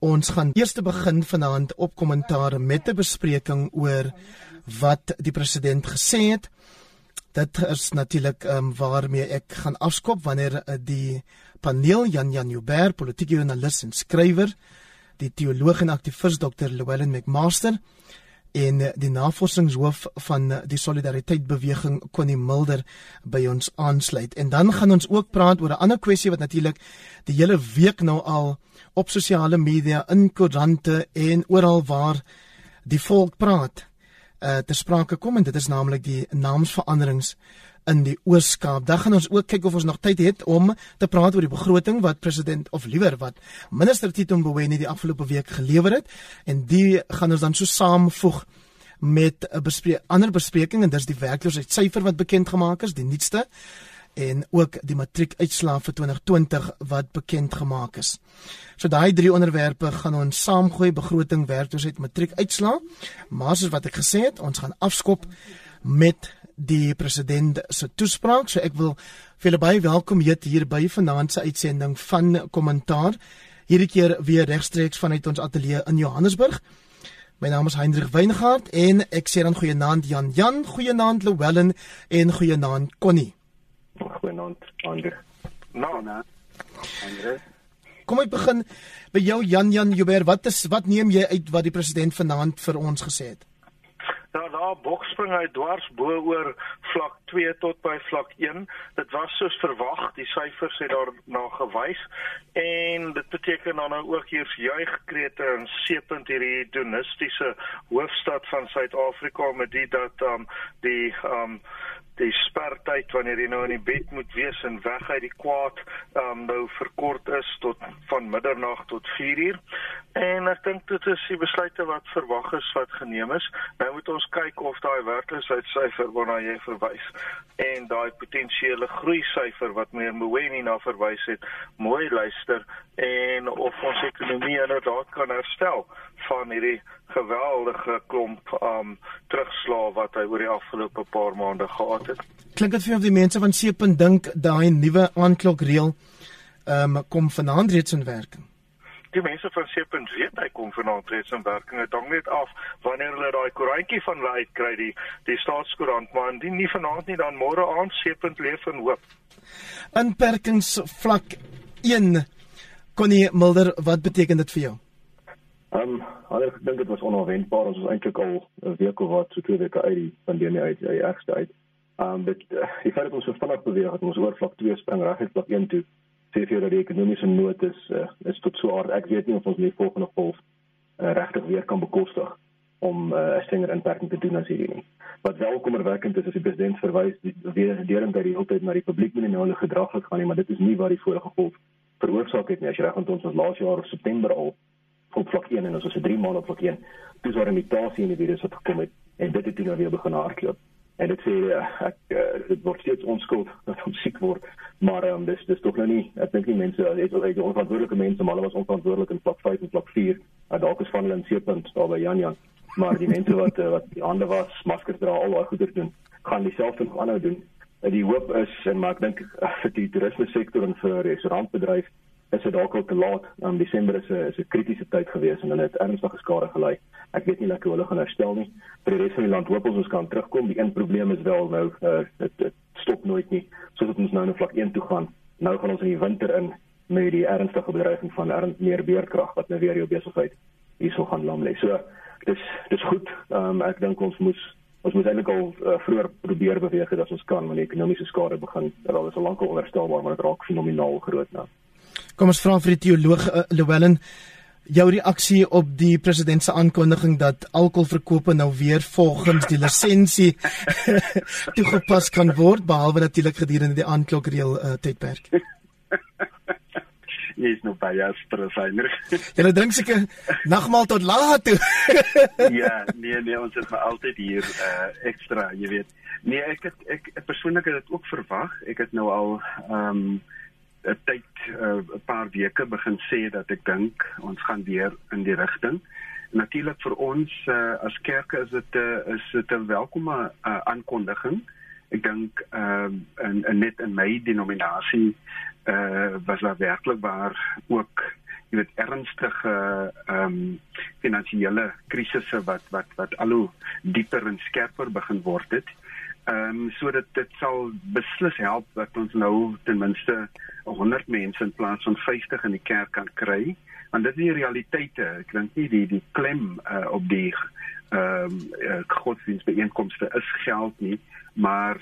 Ons gaan eers te begin vanaand op kommentaar met 'n bespreking oor wat die president gesê het. Dit is natuurlik um, waarmee ek gaan afskop wanneer uh, die paneel Jan Jan Joubert, politieke joernalis en skrywer, die teoloog en aktivis Dr. Llewellyn McMaster en eh, die navorsingshoof van eh, die solidariteit beweging Connie Mulder by ons aansluit. En dan gaan ons ook praat oor 'n ander kwessie wat natuurlik die hele week nou al op sosiale media, in koerante en oral waar die volk praat, uh ter sprake kom en dit is naamlik die naamsveranderings in die Oos-Kaap. Dan gaan ons ook kyk of ons nog tyd het om te praat oor die begroting wat president of liewer wat minister Tito Mboweni die afgelope week gelewer het. En die gaan ons dan so saamvoeg met 'n bespreek ander bespreking en dis die werkloosheidssyfer wat bekend gemaak is, die nuutste en ook die matriekuitslae vir 2020 wat bekend gemaak is. So daai drie onderwerpe gaan ons saamgooi begroting, werkloosheid, matriekuitslae. Maar soos wat ek gesê het, ons gaan afskop met die president se toespraak. So ek wil vir julle baie welkom heet hier by vanaand se uitsending van kommentaar. Hierdie keer weer regstreeks vanuit ons ateljee in Johannesburg. My naam is Hendrik Weingart en ek sê dan goeienaand Jan Jan, goeienaand Llewellyn en goeienaand Connie. Goeienaand Ander. Nou, nou. Ander. Kom ek begin by jou Jan Jan Joubert, wat is wat neem jy uit wat die president vanaand vir ons gesê het? Ja, daar bokspring hy dwars bo oor vlak 2 tot by vlak 1. Dit was soos verwag, die syfers het daarna gewys en dit beteken dan nou ook hier juigkrete en seepunt hierdie hedonistiese hoofstad van Suid-Afrika met dit dat um, die um, die spertyd wanneer jy nou in die bed moet wees en weg uit die kwaad um, nou verkort is tot van middernag tot 4 uur. En ek dink dit is die besluite wat verwag is wat geneem is. Nou moet ons kyk of daai werkloosheidsyfer waarna jy verwys en daai potensiële groei syfer wat meneer Mweni na verwys het, mooi luister en of ons ekonomie inderdaad kan herstel van hierdie geweldige klomp um terugslag wat hy oor die afgelope paar maande gehad het. Klink dit vir of die mense van Seepunt dink daai nuwe aanklokreël um kom vanaand reeds in werking? Die mense van Seepunt weet hy kom vanaand reeds in werking. Dit hang net af wanneer hulle daai koerantjie van hulle uitkry die die staatskoerant, maar indien nie vanaand nie dan môre aand Seepunt leef in hoop. Inperkingsvlak 1 Connie Mulder, wat beteken dit vir jou? Ehm, um, ek dink dit was onverwendbaar. Ons was eintlik al 'n week of wat so twee weke uit die pandemie uit, die ergste uit. Ehm, um, dit uh, die feit dat ons so vinnig beweeg het, ons oor vlak 2 spring reg uit vlak 1 toe, sê vir dat die ekonomiese nood is uh, is tot so aard. Ek weet nie of ons nie volgende golf uh, regtig weer kan bekostig om 'n uh, strenger inperking te doen as hierdie nie. Wat wel kommerwekkend is, is die president verwys die weer deur dat die hele tyd na die publiek moet nie nou gedrag gaan nie, maar dit is nie wat die vorige golf veroorsaak het nie. As jy reg onthou ons was laas jaar of September al op vlak 1 en ons was 'n 3 maande op vlak 1. Dis waar 'n mutasie in die virus het gekom het en dit het nou weer begin hardloop. En dit sê uh, ek uh, dit word steeds onskuld dat ons siek word, maar um, dis dis tog nou nie ek dink nie mense het al uit onverantwoordelike mense maar hulle was onverantwoordelik in vlak 5 en vlak 4. Uh, dalk is van hulle in seepunt daar by Jan Jan, maar die mense wat wat die hande was, maskers dra, al daai goeders doen, gaan dieselfde nog aanhou doen. Die hoop is en maar ek dink vir die toerisme sektor en vir restaurantbedryf is dit dalk al te laat. Um, Desember is 'n is 'n kritiese tyd gewees en hulle het ernstige skade gelei. Ek weet nie lekker hoe hulle gaan herstel nie. Vir die res van die land hoop ons ons kan terugkom. Die een probleem is wel nou uh, dit, dit stop nooit nie. Soos dit ons nou na vlak 1 toe gaan. Nou gaan ons in die winter in met die ernstige bedreiging van erns meer beerkrag wat nou weer jou besigheid hierso gaan lam lê. So dis dis goed. Um, ek dink ons moet ons moet eintlik al uh, vroeër probeer beweeg het as ons kan wanneer die ekonomiese skade begin. Dit al is al lank onherstelbaar, maar dit raak fenomenaal groot nou. Kom ons vra vir die teoloog uh, Llewellyn jou reaksie op die president se aankondiging dat alkoholverkope nou weer volgens die lisensie toegepas kan word behalwe natuurlik gedurende die aanklokreël uh, tydperk. Jy is nou Jasper Sainer. Jy dink seker nagmaal tot laat toe. ja, nee nee, ons het maar altyd hier uh, ekstra, jy weet. Nee, ek het ek persoonlik het dit ook verwag. Ek het nou al ehm um, 'n tyd eh, 'n uh, paar weke begin sê dat ek dink ons gaan weer in die rigting. Natuurlik vir ons uh, as kerke is dit 'n uh, is dit 'n welkome uh, aankondiging. Ek dink ehm uh, in, in net in my denominasie uh, was daar werklik waar ook jy weet ernstige ehm um, finansiële krisisse wat wat wat al hoe dieper en skerper begin word het. Ehm um, sodat dit sal beslis help dat ons nou ten minste 100 mense in plaas van 50 in die kerk kan kry. Want dit is die realiteite. Ek dink nie die die klem uh, op die ehm um, uh, godsdienstbijeenkomste is geld nie, maar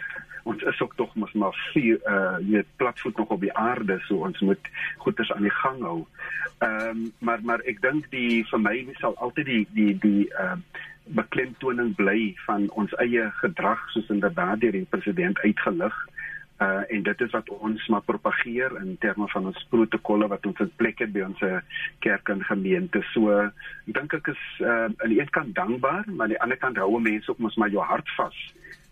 ons is ook tog mos maar vier uh jy platvoet nog op die aarde so ons moet goeders aan die gang hou. Ehm um, maar maar ek dink die vir my sal altyd die die die ehm uh, beklemtoning bly van ons eie gedrag soos inderdaad deur die president uitgelig. Uh en dit is wat ons maar propageer in terme van ons protokolle wat ons in plek het by ons kerk en gemeente. So dink ek is uh aan die een kant dankbaar, maar aan die ander kant hou mense ook mos maar jou hart vas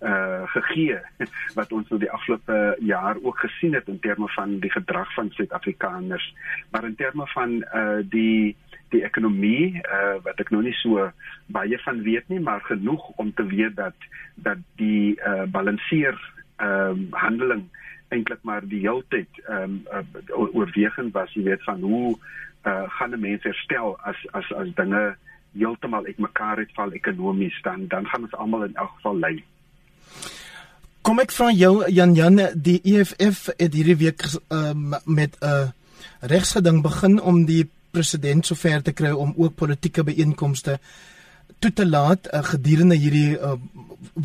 uh gegee wat ons nou die afgelope jaar ook gesien het in terme van die gedrag van Suid-Afrikaners maar in terme van uh die die ekonomie uh wat ek nou nie so baie van weet nie maar genoeg om te weet dat dat die uh balanseer um, handeling eintlik maar die heeltyd ehm um, uh, oorwegend was jy weet van hoe uh gaan 'n mens herstel as as as dinge heeltemal uitmekaar uitval ekonomies dan dan gaan ons almal in elk geval ly. Kom ek vra jou Jan Jan die EFF het hierdie week um, met 'n uh, regsgeding begin om die president sover te kry om ook politieke byeenkomste toe te laat uh, gedurende hierdie uh,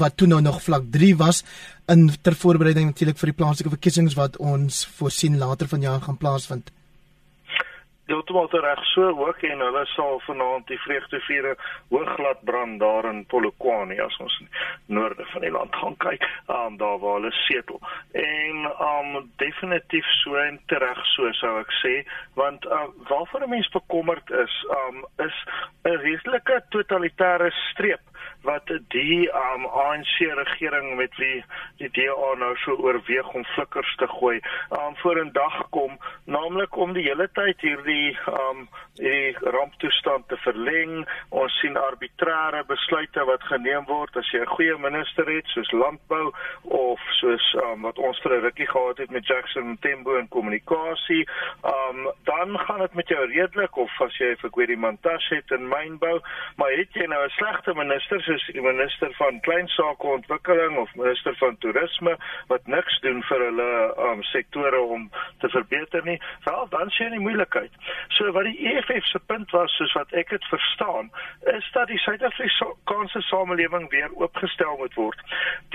wat toe nou nog vlak 3 was in ter voorbereiding natuurlik vir die plaaslike verkiesings wat ons voorsien later vanjaar gaan plaasvind heeltemal reg so ook en hulle sal vanaand die vreugdevuure hoogglad brand daar in Polokwane as ons noorde van die land gaan kyk, um, daar waar hulle setel. En um definitief so en reg so sou ek sê, want uh, waarvoor 'n mens bekommerd is, um is 'n redelike totalitêre streep wat die um, ANC regering met wie die DA nou so oorweeg om flikkers te gooi, um, voor 'n dag kom, naamlik om die hele tyd hierdie um, die ramptoestand te verleng. Ons sien arbitrêre besluite wat geneem word as jy 'n goeie minister het soos landbou of soos um, wat ons vir 'n rukkie gehad het met Jackson Tembo en kommunikasie, um, dan gaan dit met jou redelik of as jy vir Gwedi Mantashe het in mynbou, maar het jy nou 'n slegte minister soos die minister van klein sake ontwikkeling of minister van toerisme wat niks doen vir hulle um, sektore om te verbeter nie, wel dan sien jy die moeilikheid. So wat die EFF se punt was soos wat ek dit verstaan, is dat die Suid-Afrikaanse samelewing weer oopgestel moet word.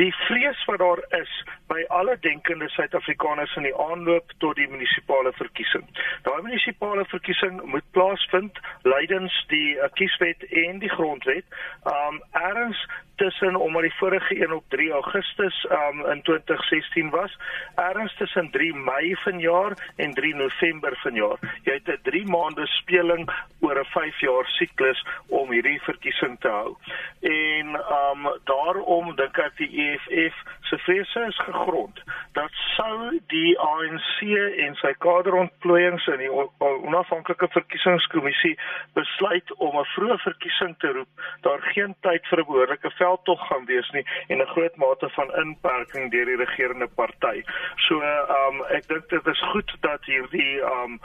Die vrees wat daar is by alle denkende Suid-Afrikaners in die aanloop tot die munisipale verkiesing. Daai munisipale verkiesing moet plaasvind lydens die uh, kieswet en die grondwet. Um erns tussen omdat die vorige een op 3 Augustus um, in 2016 was, erns tussen 3 Mei vanjaar en 3 November vanjaar. Jy het 'n 3 maande speling oor 'n 5 jaar siklus om hierdie verkiesing te hou. En um daarom dink ek die EFF se vrese is gegrond dat sou die ANC en sy kaderontplooiings in die onafhanklike verkiesingskommissie besluit om 'n vroeë verkiesing te roep, daar geen tyd vir 'n behoorlike veldtog gaan wees nie en 'n groot mate van inperking deur die regerende party. So um ek dink dit is goed dat hierdie um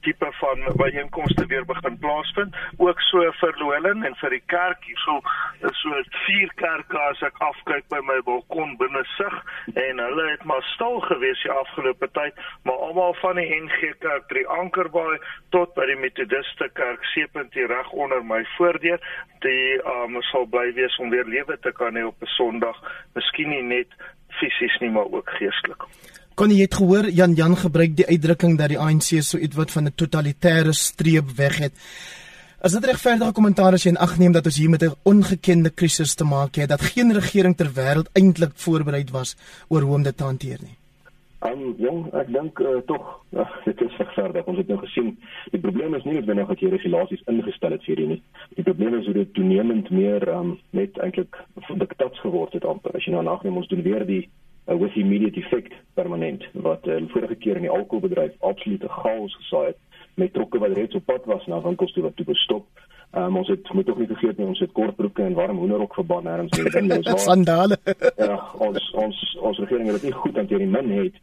tipe van byeenkomste weer begin plaasvind. Ook so vir Lohelen en vir die kerk hierso is so vier kerke as ek afkyk by my balkon binne sig en hulle het maar stil gewees die afgelope tyd maar almal van die NG Kerk drie Ankerbaai tot by die Methodiste Kerk seepunt hier reg onder my voordeur. Die um, sal bly wees om weer lewe te kan hê op 'n Sondag. Miskien nie net fisies nie maar ook geestelik Kon jy het gehoor Jan Jan gebruik die uitdrukking dat die ANC so iets wat van 'n totalitêre streep weg het. As dit regverdige kommentaar as jy in ag neem dat ons hier met 'n ongekende krisis te maak het, dat geen regering ter wêreld eintlik voorberei was oor hoe om dit te hanteer nie. Um, jong, ek dink uh, tog uh, dit is regverdig. Ons het nou gesien die probleem is nie binne dat jy regulasies ingestel het vir hierdie nie. Die probleem is hoe dit toenemend meer um, net eintlik diktats geword het amper. As jy nou nagneem ons doen weer die uh, with immediate effect permanent wat uh, vorige keer in die alkoholbedryf absolute chaos gesaai het met trokke wat reeds op pad was na winkels toe wat toe gestop. Um, ons het moet ook nie vergeet nie ons het kortbroeke en warm hoenderrok verbân nêrens nie. Dit is sandale. ja, ons ons ons regering het dit nie goed hanteer nie min het.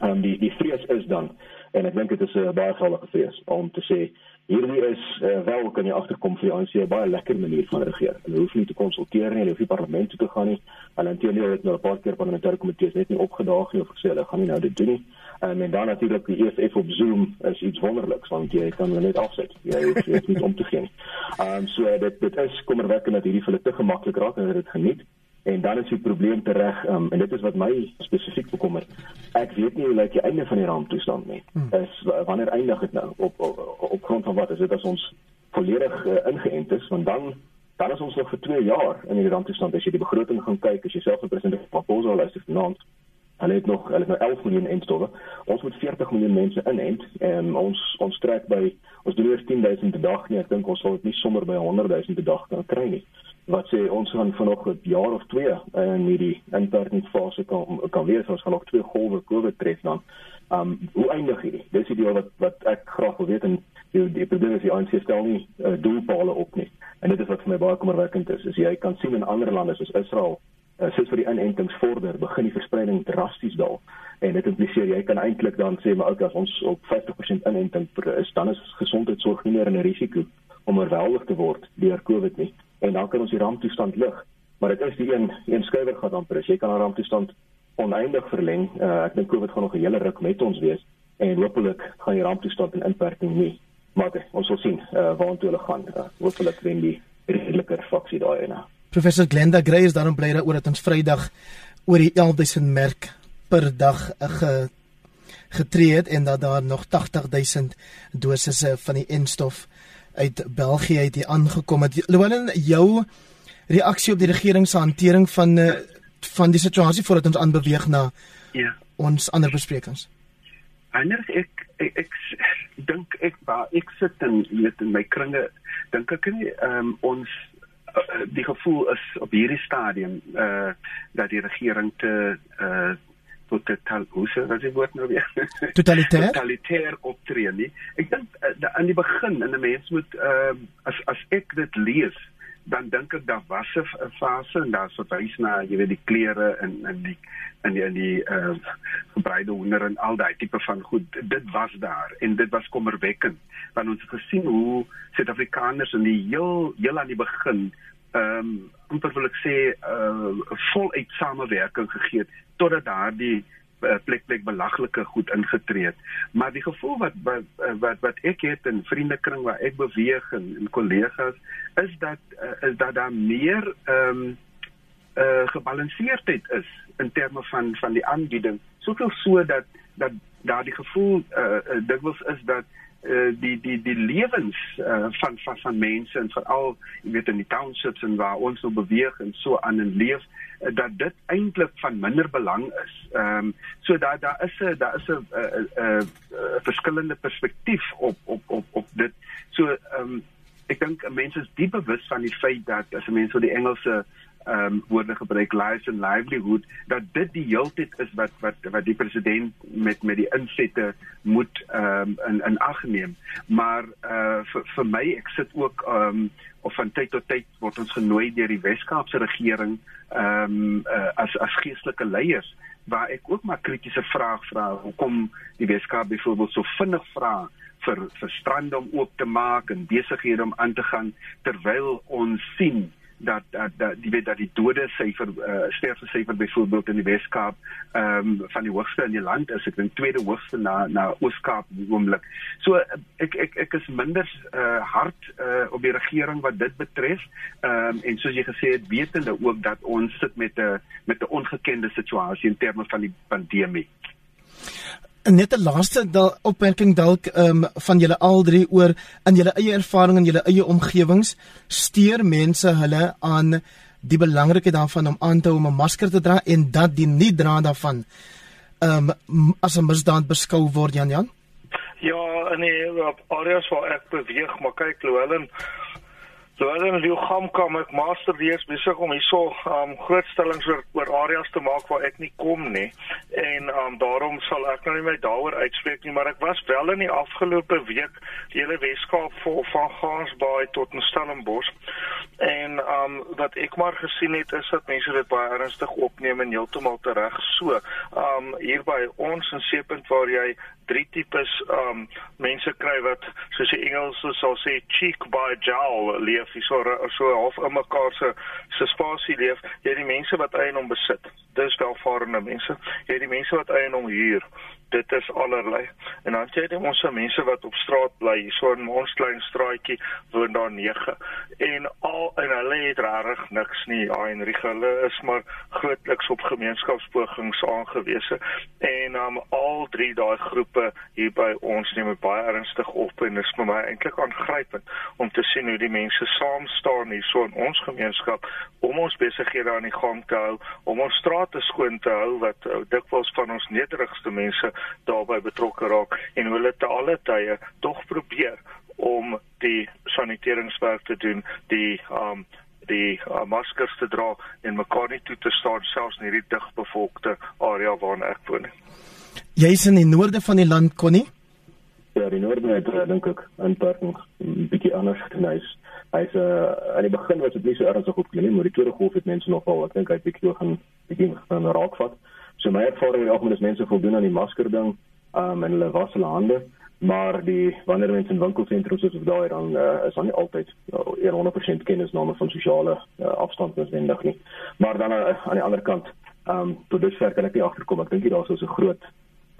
Um, die die vrees is dan En ek dink dit is 'n uh, baie geldige vrees om te sê hierdie is uh, wel kan jy agterkom vir die ANC 'n baie lekker manier van regeer. Hulle hoef nie te konsulteer nie, hulle hoef nie parlement toe te gaan nie. Hulle intendeel het nou 'n paar keer parlementêre komitees net nie opgedaag nie of gesê hulle gaan nie nou dit doen nie. Um, en dan natuurlik die EFF op Zoom is iets wonderliks want jy kan hulle net afsit. Jy hoef nie om te gee. Ehm um, so dit dit is kommerwekkend dat hierdie vir hulle te gemaklik raak en hulle dit geniet. En dan is die probleem tereg um, en dit is wat my spesifiek bekommer. Ek weet nie hoe lyk die einde van die ramptoestand nie. Hmm. Is wanneer eindig dit nou op op, op grond van wat is dit as ons volledig uh, ingeënt is want dan dan is ons nog vir 2 jaar in die ramptoestand as jy die begroting gaan kyk as jy self die president Maposa luister vanaand hulle het nog hulle het nou 11 miljoen instowwe. Ons moet 40 miljoen mense inent en ons ons trek by ons doen eers 10000 per dag nie. Ek dink ons sal dit nie sommer by 100000 per dag kan kry nie wat sê ons gaan vanoggend jaar of 2 in hierdie inperkingsfase kan kan wees ons gaan nog twee golwe COVID tref dan. Um hoe eindig hierdie? Dis die deel wat wat ek graag wil weet en die die probleem is die ANC stel nie uh, doelpale op nie. En dit is wat vir my baie kommerwekkend is. Is jy kan sien in ander lande soos Israel uh, soos vir die inentings vorder, begin die verspreiding drasties daal. En dit impliseer jy kan eintlik dan sê maar ook as ons op 50% inenting is, dan is gesondheidsorg nie meer 'n risiko om oorweldig te word deur COVID nie en dan kan ons die ramptoestand lig. Maar dit is die een een skuiwer gaan dan presies. Jy kan 'n ramptoestand oneindig verleng. Uh, ek dink COVID gaan nog 'n hele ruk met ons wees en hopelik gaan die ramptoestand in inperking nie. Maar okay, ons sal sien uh, waartoe hulle gaan. Uh, hopelik wen die redeliker faksie daai ene. Professor Glenda Gray is daarom bly daaroor dat ons Vrydag oor die 11000 merk per dag ge getree het en dat daar nog 80000 dosisse van die enstof uit België uit hier aangekom het. Llewellyn, jou reaksie op die regering se hantering van uh, van die situasie voordat ons aanbeweeg na ja. ons ander besprekings. Anders ek ek, ek dink ek waar ek sit in in my kringe dink ek nie um, ons die gevoel is op hierdie stadium uh dat die regering te uh totaal hoe wat jy woord nou weer? Totalitêr totalitêr optree nie. Ek dink uh, aan die begin in 'n mens moet uh, as as ek dit lees dan dink ek daar was 'n fase en daar verwys na jy weet die klere en en die en die en die uh gebreide hoender en al daai tipe van goed. Dit was daar en dit was kommerwekkend want ons het gesien hoe Suid-Afrikaners in die heel heel aan die begin ehm um, amper wil ek sê uh voluit samewerking gegee het totdat daardie plek plek belaglike goed ingetree het. Maar die gevoel wat wat wat, wat ek het in vriendekring waar ek beweeg en, en kollegas is dat uh, is dat daar meer ehm um, uh gebalanseerdheid is in terme van van die aanbieding. Soveel so dat dat daardie gevoel uh, uh dikwels is dat uh, die die die lewens uh, van van van mense en veral jy weet in die townships en waar ons nou beweeg en so aan en leef uh, dat dit eintlik van minder belang is. Ehm um, so daar daar is 'n daar is 'n 'n verskillende perspektief op op op op dit. So ehm um, ek dink mense is diep bewus van die feit dat as mense so die Engelse ehm um, woorde gebruik lives and livelihood dat dit die heeltyd is wat wat wat die president met met die insette moet ehm um, in in ag neem. Maar eh uh, vir my ek sit ook ehm um, of van tyd tot tyd word ons genooi deur die Wes-Kaapse regering ehm um, uh, as as geestelike leiers waar ek ook maar kritiese vrae vra hoekom die Weskaap byvoorbeeld so vinnig vra vir vir strande om oop te maak en besighede om aan te gaan terwyl ons sien dat dat dat die weet dat die dode syfer uh, sterfte syfer byvoorbeeld in die Weskaap ehm um, van die hoogste in die land is ek dink tweede hoogste na na Ooskaap oomblik. So ek ek ek is minder uh, hard uh, op die regering wat dit betref. Ehm um, en soos jy gesê het wetende ook dat ons sit met 'n met 'n ongekende situasie in terme van die pandemie net 'n laaste opmerking dalk um, van julle al drie oor in julle eie ervaring en julle eie omgewings steur mense hulle aan die belangrikheid daarvan om aan te hou om 'n masker te dra en dat die nie dra daarvan um, as 'n misdaad beskou word Jan Jan Ja, nee, op areas waar ek beweeg, maar kyk Louwelen Terwyl in Liugamka my master reeds besig om hierso um grootstellings oor, oor areas te maak waar ek nie kom nie. En um daarom sal ek nou nie my daaroor uitspreek nie maar ek was wel in die afgelope week die hele Weskaap vol van Gansbaai tot in Stellenbosch. En um wat ek maar gesien het is dat mense dit baie ernstig opneem en heeltemal tereg so um hier by ons in Seepunt waar jy drie tipes um mense kry wat soos die Engels sal sê cheek by jowl leef so so half in mekaar se se spasie leef. Jy die mense wat eiendom besit. Dis welvarende mense. Jy die mense wat eiendom huur dit is allerlei. En dan sê jy ons se mense wat op straat bly, so in ons klein straatjie woon daar 9 en al en hulle het regtig niks nie. Heinrich hulle is maar grootliks op gemeenskapspogings aangewese en um, al drie daai groepe hier by ons neem baie ernstig op en dit is vir my eintlik aangrypend om te sien hoe die mense saam staan hier so in ons gemeenskap om ons besighede aan die gang te hou, om ons strate skoon te hou wat uh, dikwels van ons nederigste mense daarbey betrokke raak en hulle te alle tye tog probeer om die saniteringswerk te doen, die um die uh, maskers te dra en mekaar nie toe te staan selfs in hierdie digbevolkte area waarin ek woon. Jy's in die noorde van die land, Connie? Ja, die noorde het uh, dink ek 'n paar 'n bietjie anders geneis. Hy's uh, aan die begin was dit nie so ernstig op nie, maar die tweede golf het mense nogal, ek dink hy het bietjie gaan bietjie gaan raakvat. So my ervaring in algemeen is mense voldoen aan die masker ding, um en hulle was hulle hande, maar die wanneer mense in winkelsentrums is of daai dan uh, is dan nie altyd uh, 100% kennisname van sosiale uh, afstand noodwendig nie. Maar dan uh, aan die ander kant, um tot dusver kan ek nie agterkom. Ek dink hier daar's so 'n groot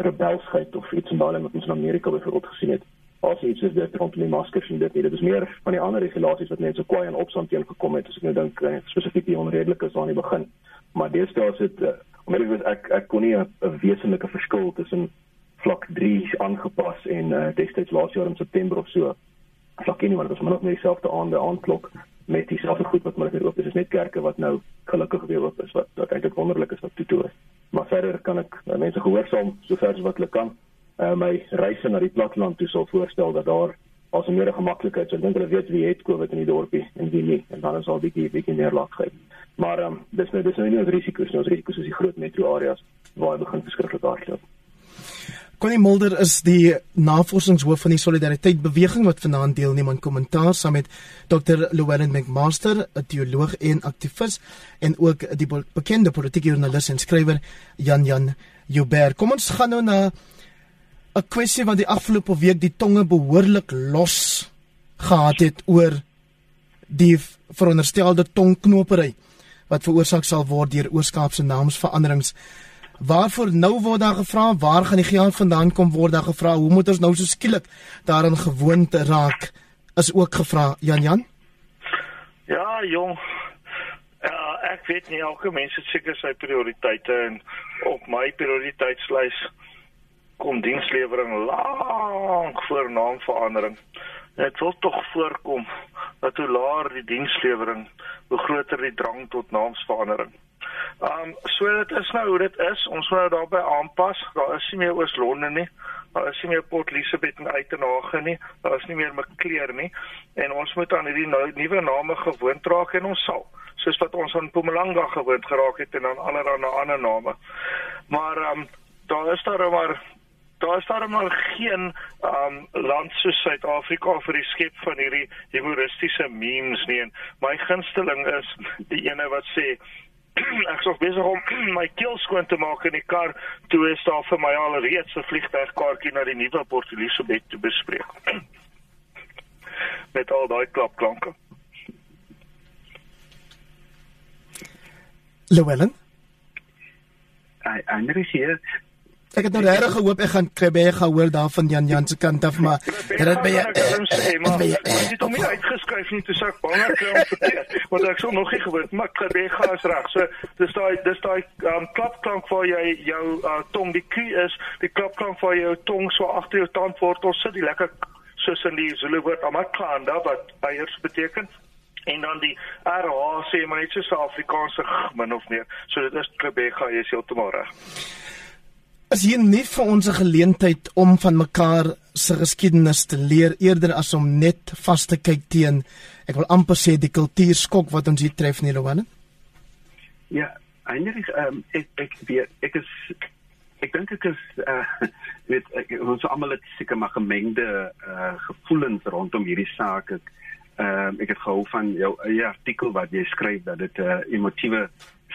rebelsheid of iets in daai wat ons in Amerika byvoorbeeld gesien het. As iets is dit rondom die maskers en dit nie. Dit is meer van die ander regulasies wat so kwaai en opstand teen gekom het. As ek nou dink uh, spesifiek die onredelik is aan die begin. Maar deesdae is dit uh, Maar ek ek ek kon nie 'n wesenlike verskil tussen vlak 3 aangepas en uh, destyds laas jaar in September of so. Vlak 1 maar dit was maar nog net dieselfde aande aandklok met dieselfde goed wat maar oop is. Dit is net kerke wat nou gelukkig weer oop is wat wat eintlik wonderlik is wat toe toe is. Maar verder kan ek uh, mense gehoorsaam sover as wat hulle kan. Uh, my reise na die platteland toe sal voorstel dat daar as 'n meer gemaklikheid. So ek dink hulle weet wie het COVID in die dorpie en wie nie en dan is al bietjie bietjie meer laat gee. Maar um, dis nou dis nou nie 'n risiko nie. Ons risiko is die groot metro areas waar hy begin verskriklik hardloop. Connie Mulder is die navorsingshoof van die Solidariteit Beweging wat vanaand deelneem aan kommentaar saam met Dr. Llewellyn McMaster, 'n teoloog en aktivis en ook die bekende politieke joernalis en skrywer Jan Jan Joubert. Kom ons gaan nou na 'n kwessie wat die afgelope week die tonge behoorlik los gehad het oor die veronderstelde tongknopery wat veroorsaak sal word deur oorskaapse naamsveranderings. Waarvoor nou word daar gevra, waar gaan die geld vandaan kom word daar gevra, hoe moet ons nou so skielik daaraan gewoond raak is ook gevra Jan Jan? Ja, jong. Ja, ek weet nie elke mens het seker sy prioriteite en op my prioriteitslys kom dienslewering lank voor naamverandering. Dit wil tog voorkom dat hoe laer die dienslewering, hoe groter die drang tot naamsverandering. Um so dit is nou hoe dit is. Ons moet nou daarbey aanpas. Daar is nie meer Oos-London nie. Daar is nie meer Port Elizabeth en Uitenhage nie. Daar is nie meer Maclear nie. En ons moet aan hierdie nou, nuwe name gewoond raak en ons sal soos wat ons aan Mpumalanga gewoond geraak het en aan allerlei ander name. Maar um daar is daar maar daar is daar maar geen um land soos Suid-Afrika vir die skep van hierdie humoristiese memes nie. En my gunsteling is die ene wat sê ek sou besig om my keel skoon te maak in die kar toe is daar vir my al reeds 'n vliegtuigkaartjie na die nuwe Port Elizabeth te bespreek. Met al daai klapklanke. Llewellyn? Ai, Andre hier. Ek het nou regtig gehoop ek gaan kry baie gehoor daar van Jan Jan se kant af maar dit het baie Ek het hom nie uitgeskryf nie toe sak bang ek kry om verkeerd want ek sou nog nie geweet maar Quebec is reg. So dis daai dis daai um, klapklank waar jy jou uh, tong die Q is, die klapklank waar jou tong so agter jou tandwortel sit, die lekker soos in die Zulu woord amaklanda wat eiers beteken en dan die RH sê maar net so Afrikaanse min of meer. So dit is Quebec, jy is heeltemal reg. Is hier nie vir ons 'n geleentheid om van mekaar se geskiedenis te leer eerder as om net vas te kyk teen ek wil amper sê die kultuurskok wat ons hier tref nie Rowan? Ja, eintlik ehm um, ek ek weet ek is ek dink ek is uh weet ek, ons almal het seker maar gemengde uh gevoelens rondom hierdie saak. Ek ehm uh, ek het gehou van jou eie artikel wat jy skryf dat dit 'n uh, emotiewe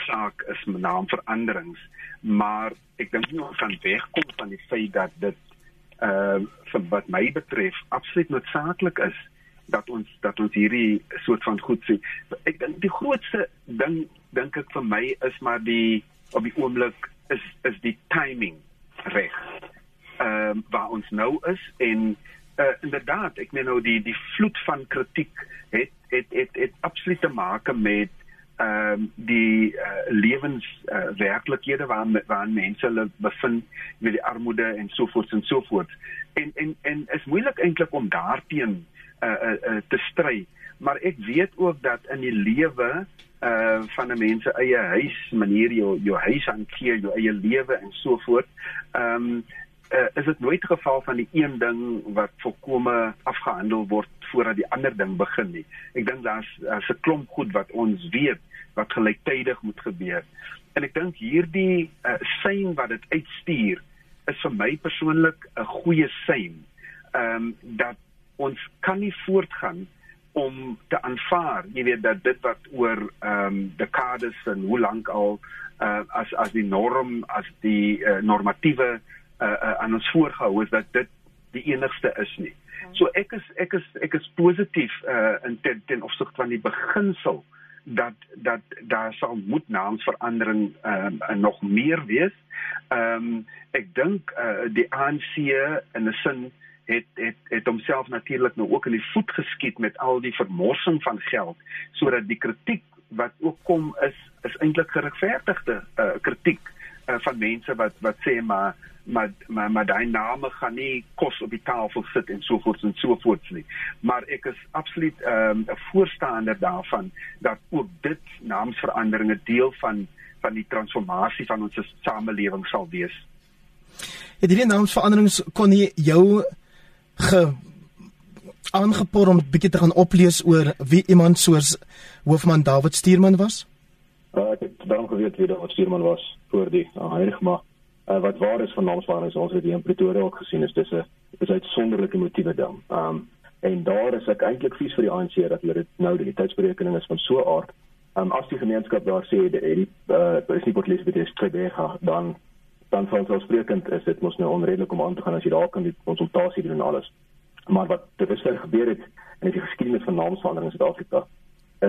saak is met naamveranderings, maar ek dink nie ons kan wegkom van die feit dat dit uh, wat my betref absoluut noodsaaklik is dat ons dat ons hierdie soort van goed sien. Ek dink die grootste ding dink ek vir my is maar die op die oomblik is is die timing reg. Ehm um, waar ons nou is en uh, inderdaad, ek meen nou die die vloed van kritiek het het het het absoluut te maak met ehm um, die uh, lewens uh, werklikhede waar waar mense hulle bevind met die armoede en so voort en so voort. En en en is moeilik eintlik om daarteen uh, uh, uh, te stry, maar ek weet ook dat in die lewe uh van 'n mens se eie huis, manier jou jou huis hanteer, jou eie lewe en so voort. Ehm um, uh, is dit nooit geval van die een ding wat volkome afgehandel word voordat die ander ding begin nie. Ek dink daar's 'n klomp goed wat ons weet wat gelyktydig moet gebeur. En ek dink hierdie uh, sein wat dit uitstuur is vir my persoonlik 'n goeie sein. Ehm um, dat ons kan nie voortgaan om te aanvaar, jy weet dat dit wat oor ehm um, dekades en hoe lank al uh, as as die norm, as die uh, normatiewe uh, uh, aan ons voorgehou is dat dit die enigste is nie. So ek is ek is ek is positief uh, in ten, ten opsigte van die beginsel dat dat daar sal moet naamsverandering um, nog meer wees. Ehm um, ek dink uh, die ANC in 'n sin het het het homself natuurlik nou ook in die voet geskiet met al die vermorsing van geld sodat die kritiek wat ook kom is is eintlik geregverdigde uh, kritiek uh, van mense wat wat sê maar maar maar, maar daai name gaan nie kos op die tafel sit en so voort en so voort nie. Maar ek is absoluut ehm, 'n um, voorstander daarvan dat ook dit naamsveranderinge deel van van die transformasie van ons samelewing sal wees. Het hierdie naamsveranderings kon nie jou ge aangepoor om bietjie te gaan oplees oor wie iemand soos hoofman David Stuurman was? Uh, ek het dan geweet wie David Stuurman was voor die uh, heilig maar uh, wat waar is van naamswaarings ons het hier in Pretoria ook gesien is dis 'n is 'n uitsonderlike motiewe ding. Um en daar is ek eintlik vies vir die ANC dat hulle dit nou die tydsberekening is van so aard. Um as die gemeenskap daar sê dat die uh, is nie potlies by die Strebega dan dan van ons sprekend is dit mos nou onredelik om aan te gaan as jy daar kan die konsultasie doen en alles. Maar wat dit is gebeur het in die geskiedenis van naamsverandering in Suid-Afrika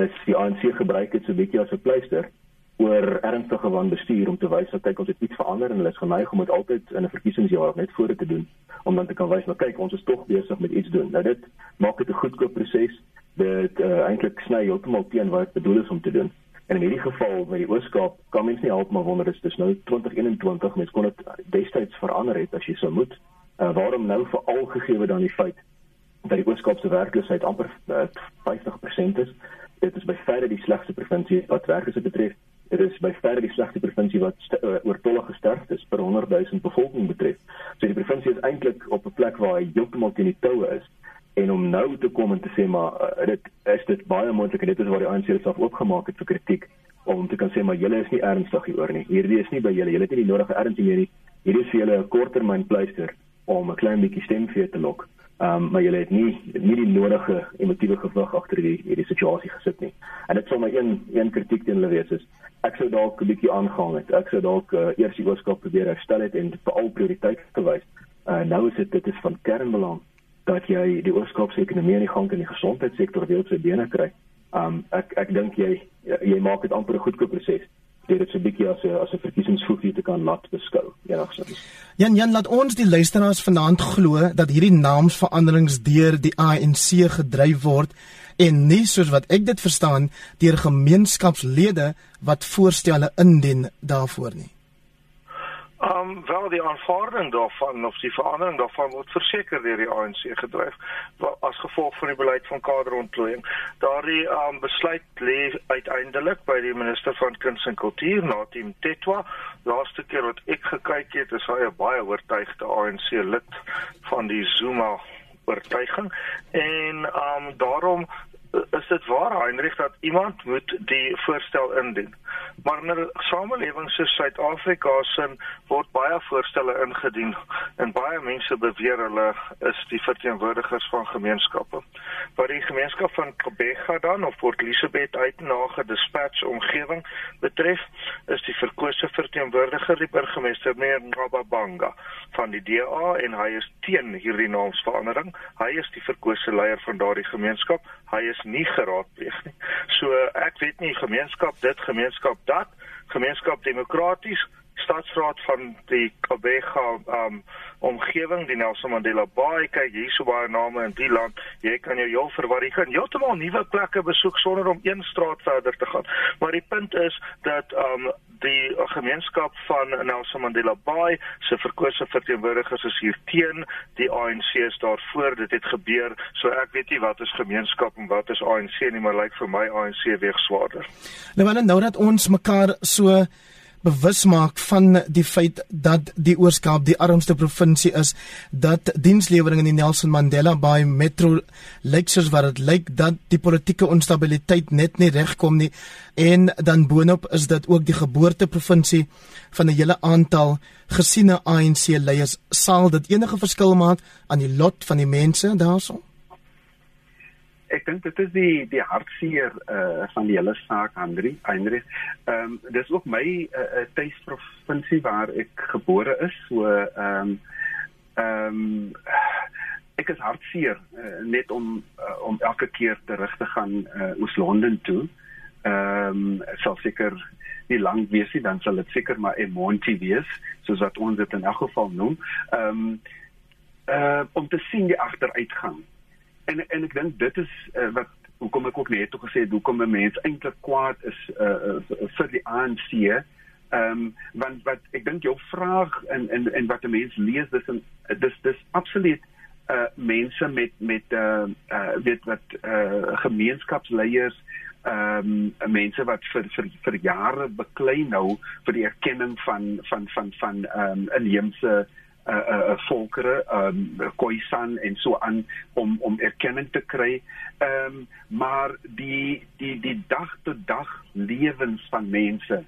is die ANC gebruik dit so 'n bietjie as 'n pleister oor ernstige wanbestuur om te wys dat kyk ons het iets verander en hulle is geneig om dit altyd in 'n verkiesingsjaar net voor te doen om dan te kan wys maar kyk ons is tog besig met iets doen. Nou dit maak dit 'n goedkoop proses. Dit uh, eintlik sny heeltemal teen wat dit bedoel is om te doen. En in hierdie geval met die Ooskaap kan mens nie help maar wonder is dis nou 2021 mens kon dit destyds verander het as jy sou moet. Uh, waarom nou veral gegee dan die feit dat die Ooskaap se werkloosheid amper uh, eh, 50% is? Dit is by verre die slegste provinsie wat werkloosheid betref Dit is by verre die slegste provinsie wat uh, oortollige sterftes per 100 000 bevolking betref. So die provinsie is eintlik op 'n plek waar hy heeltemal teen die toue is en om nou te kom en te sê maar uh, dit is dit baie moontlik en dit is waar die ANC self oopgemaak het vir kritiek om te kan sê maar julle is nie ernstig hieroor nie. Hierdie is nie by julle. Julle het nie die nodige erns meer nie. Hierdie is vir julle 'n korttermyn pleister om 'n klein bietjie stem vir te lok. Um, maar jy het nie nie die nodige emotiewe gewig agter die hierdie situasie gesit nie. En dit sou my een een kritiek teen hulle wees is ek sou dalk 'n bietjie aangaan het. Ek sou dalk uh, eers die ooskap probeer herstel het en veral prioriteit gewys. Uh, nou is dit dit is van kernbelang dat jy die ooskap se ekonomie in die gang en die gesondheidssektor weer op sy bene kry. Um, ek ek dink jy jy maak dit amper 'n goedkoop proses dit is 'n bietjie as 'n as 'n verkiesingsvoegie te kan laat beskou. Enigsins. Jan Jan laat ons die luisteraars vanaand glo dat hierdie naamsveranderings deur die ANC gedryf word en nie soos wat ek dit verstaan deur gemeenskapslede wat voorstelle indien daarvoor nie. Um wel die aanvaarding daarvan of die verandering daarvan word verseker deur die ANC gedryf as gevolg van die beleid van kaderontplooiing. Daardie um besluit lê uiteindelik by die minister van kuns en kultuur, Natim Tetwa. Laaste keer wat ek gekyk het, is hy 'n baie oortuigde ANC lid van die Zuma oortuiging en um daarom is dit waar Heinrich dat iemand moet die voorstel indien. Maar in 'n samelewing soos Suid-Afrika sin word baie voorstelle ingedien en baie mense beweer hulle is die verteenwoordigers van gemeenskappe. Wat die gemeenskap van Kobega dan of Port Elizabeth uitnage dispatch omgewing betref, is die verkose verteenwoordiger die burgemeester meneer Ngababanga van die DA en hy is teen hierdie naamsverandering. Hy is die verkose leier van daardie gemeenskap. Hy is nie geraadpleeg nie. So ek weet nie gemeenskap dit gemeenskap dat gemeenskap demokraties staatsraad van die Kabega um omgewing die Nelson Mandela Bay. Kyk hier so baie name in die land. Jy kan jou heel verwar. Jy kan heeltemal nuwe plekke besoek sonder om een straat verder te gaan. Maar die punt is dat um die gemeenskap van Nelson Mandela Bay se verkose verteenwoordigers is hier teen. Die ANC is daarvoor dit het gebeur. So ek weet nie wat is gemeenskap en wat is ANC nie maar lyk vir my ANC weeg swaarder. Nou wanneer nou dat ons mekaar so bewus maak van die feit dat die Oos-Kaap die armste provinsie is dat dienslewering in die Nelson Mandela Bay Metro lyk soos wat dit lyk dat die politieke onstabiliteit net nie regkom nie en dan boonop is dit ook die geboorteprovinsie van 'n hele aantal gesiene ANC leiers. Sal dit enige verskil maak aan die lot van die mense daarso ek dink dit is die die hartseer uh van die hele saak Andri Heinrich. Ehm um, dis ook my uh, tuisprovinsie waar ek gebore is. So ehm um, ehm um, ek is hartseer uh, net om uh, om elke keer terug te gaan uh, Oos-London toe. Ehm um, sal seker nie lank wees nie, dan sal dit seker maar 'n Monty wees, soos wat ons dit in elk geval noem. Ehm um, uh om te sien die agteruitgang en en ek dink dit is uh, wat hoekom ek ook net toe gesê het hoekom 'n mens eintlik kwaad is uh, vir die ANC. Ehm um, want wat ek dink jou vraag en en en wat 'n mens lees dis en dis dis absoluut uh mense met met uh uh weet wat uh gemeenskapsleiers ehm um, mense wat vir vir vir jare beklei nou vir die erkenning van van van van ehm um, inheemse uh uh volkere um Khoisan en so aan om om erkenning te kry. Ehm um, maar die die die dag tot dag lewens van mense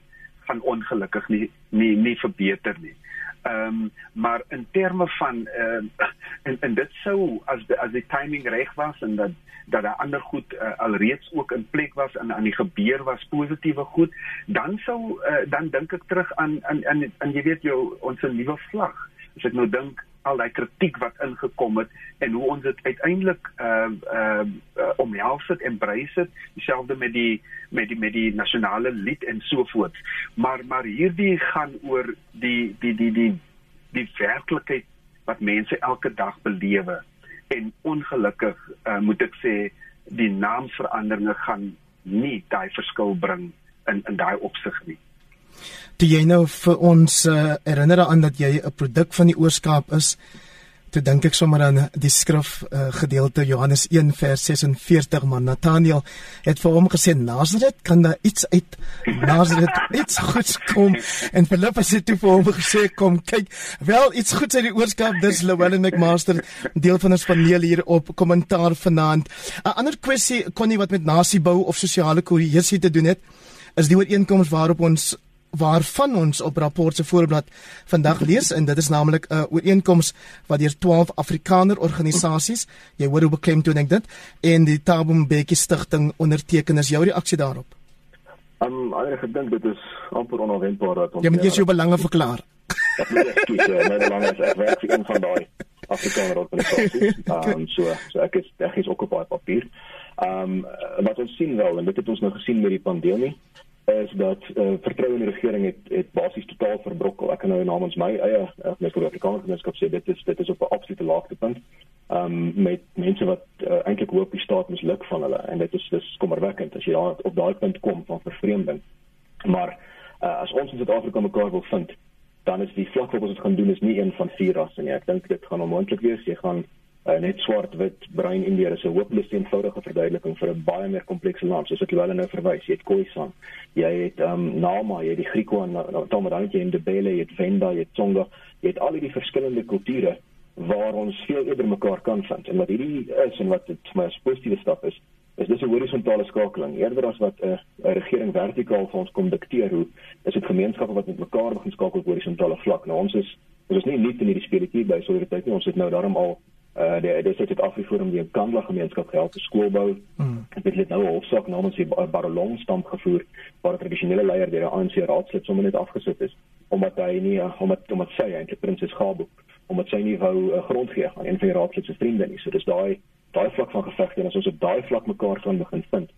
gaan ongelukkig nie nie nie verbeter nie. Ehm um, maar in terme van ehm uh, en en dit sou as die, as die timing reg was en dat dat daar ander goed uh, alreeds ook in plek was en aan die gebeur was positiewe goed, dan sou uh, dan dink ek terug aan aan aan jy weet jou ons nuwe vlag as ek nou dink al daai kritiek wat ingekom het en hoe ons dit uiteindelik ehm uh, ehm uh, omhels het en embrace het dieselfde met die met die met die nasionale lied en so voort. Maar maar hierdie gaan oor die die die die die werklikheid wat mense elke dag belewe. En ongelukkig uh, moet ek sê die naamsveranderinge gaan nie daai verskil bring in in daai opsig nie Toe jy nou vir ons uh, herinner aan dat jy 'n produk van die oorskaap is, toe dink ek sommer aan die skrif uh, gedeelte Johannes 1 vers 46 maar Nathaniel het vir hom gesê Nazareth kan daar iets uit Nazareth iets goeds kom? En Filippus het toe vir hom gesê kom kyk wel iets goeds uit die oorskaap. Dis Llewellyn McMaster deel van ons paneel hier op kommentaar vanaand. 'n ander kwessie kon nie wat met nasiebou of sosiale kohesie te doen het is die ooreenkoms waarop ons waarvan ons op rapport se voorblad vandag lees en dit is naamlik 'n uh, ooreenkoms wat deur 12 Afrikaner organisasies, jy hoor hoe beklemtoon ek dit, en die Thabo Mbeki stigting onderteken is jou reaksie daarop. Um ek gedink dit is amper onverwendbaar dat ons Jy moet eers jou belange verklaar. Ek moet skiet, my belange is ek werk vir een van daai Afrikaner organisasies. Um so so ek is ek is ook op baie papier. Um wat ons sien wel en dit het ons nou gesien met die pandemie is dat uh, vertroue in die regering het het basies totaal verbrokkel. Ek kan nou namens my eie uh, met die Afrikaanse gemeenskap sê dit is dit is op 'n absolute laagtepunt. Um met mense wat uh, eintlik hoop die staat misluk van hulle en dit is dis kommerwekkend as jy daar op daai punt kom van vervreemding. Maar uh, as ons in Suid-Afrika mekaar wil vind dan is die vlak wat ons gaan doen is nie een van vier rasse nie. Ek dink dit gaan onmoontlik wees. Jy gaan uh, net swart, wit, bruin Indiër is 'n hoopeloos eenvoudige verduideliking vir 'n baie meer komplekse land. Soos wat jy wel nou verwys, jy het Khoisan, jy het um, Nama, jy het die Griekwa en dan dan jy in Ndebele, jy het Venda, jy het Tsonga, jy het al die verskillende kulture waar ons veel eerder mekaar kan vind. En wat hierdie is en wat dit vir my positiewe stap is, is dis 'n horisontale skakeling. Eerder as wat 'n uh, regering vertikaal vir ons kom dikteer hoe is dit gemeenskappe wat met mekaar begin skakel op horisontale vlak. Nou ons is ons is nie net in hierdie speletjie by solidariteit nie. Ons het nou daarom al uh die dis het Afriforum die Kandla gemeenskap gehelp te skoolbou. Mm. Dit het nou hofsaak namens die Barolong stamp gevoer waar 'n tradisionele leier deur 'n ANC raadslid sommer net afgesit is omdat hy nie uh, omdat omdat sy eintlik prinses Gabo omdat sy nie wou uh, grond gee aan een van die raadslid se vriende nie. So dis daai daai vlak van gevegte en as ons op daai vlak mekaar kan begin vind,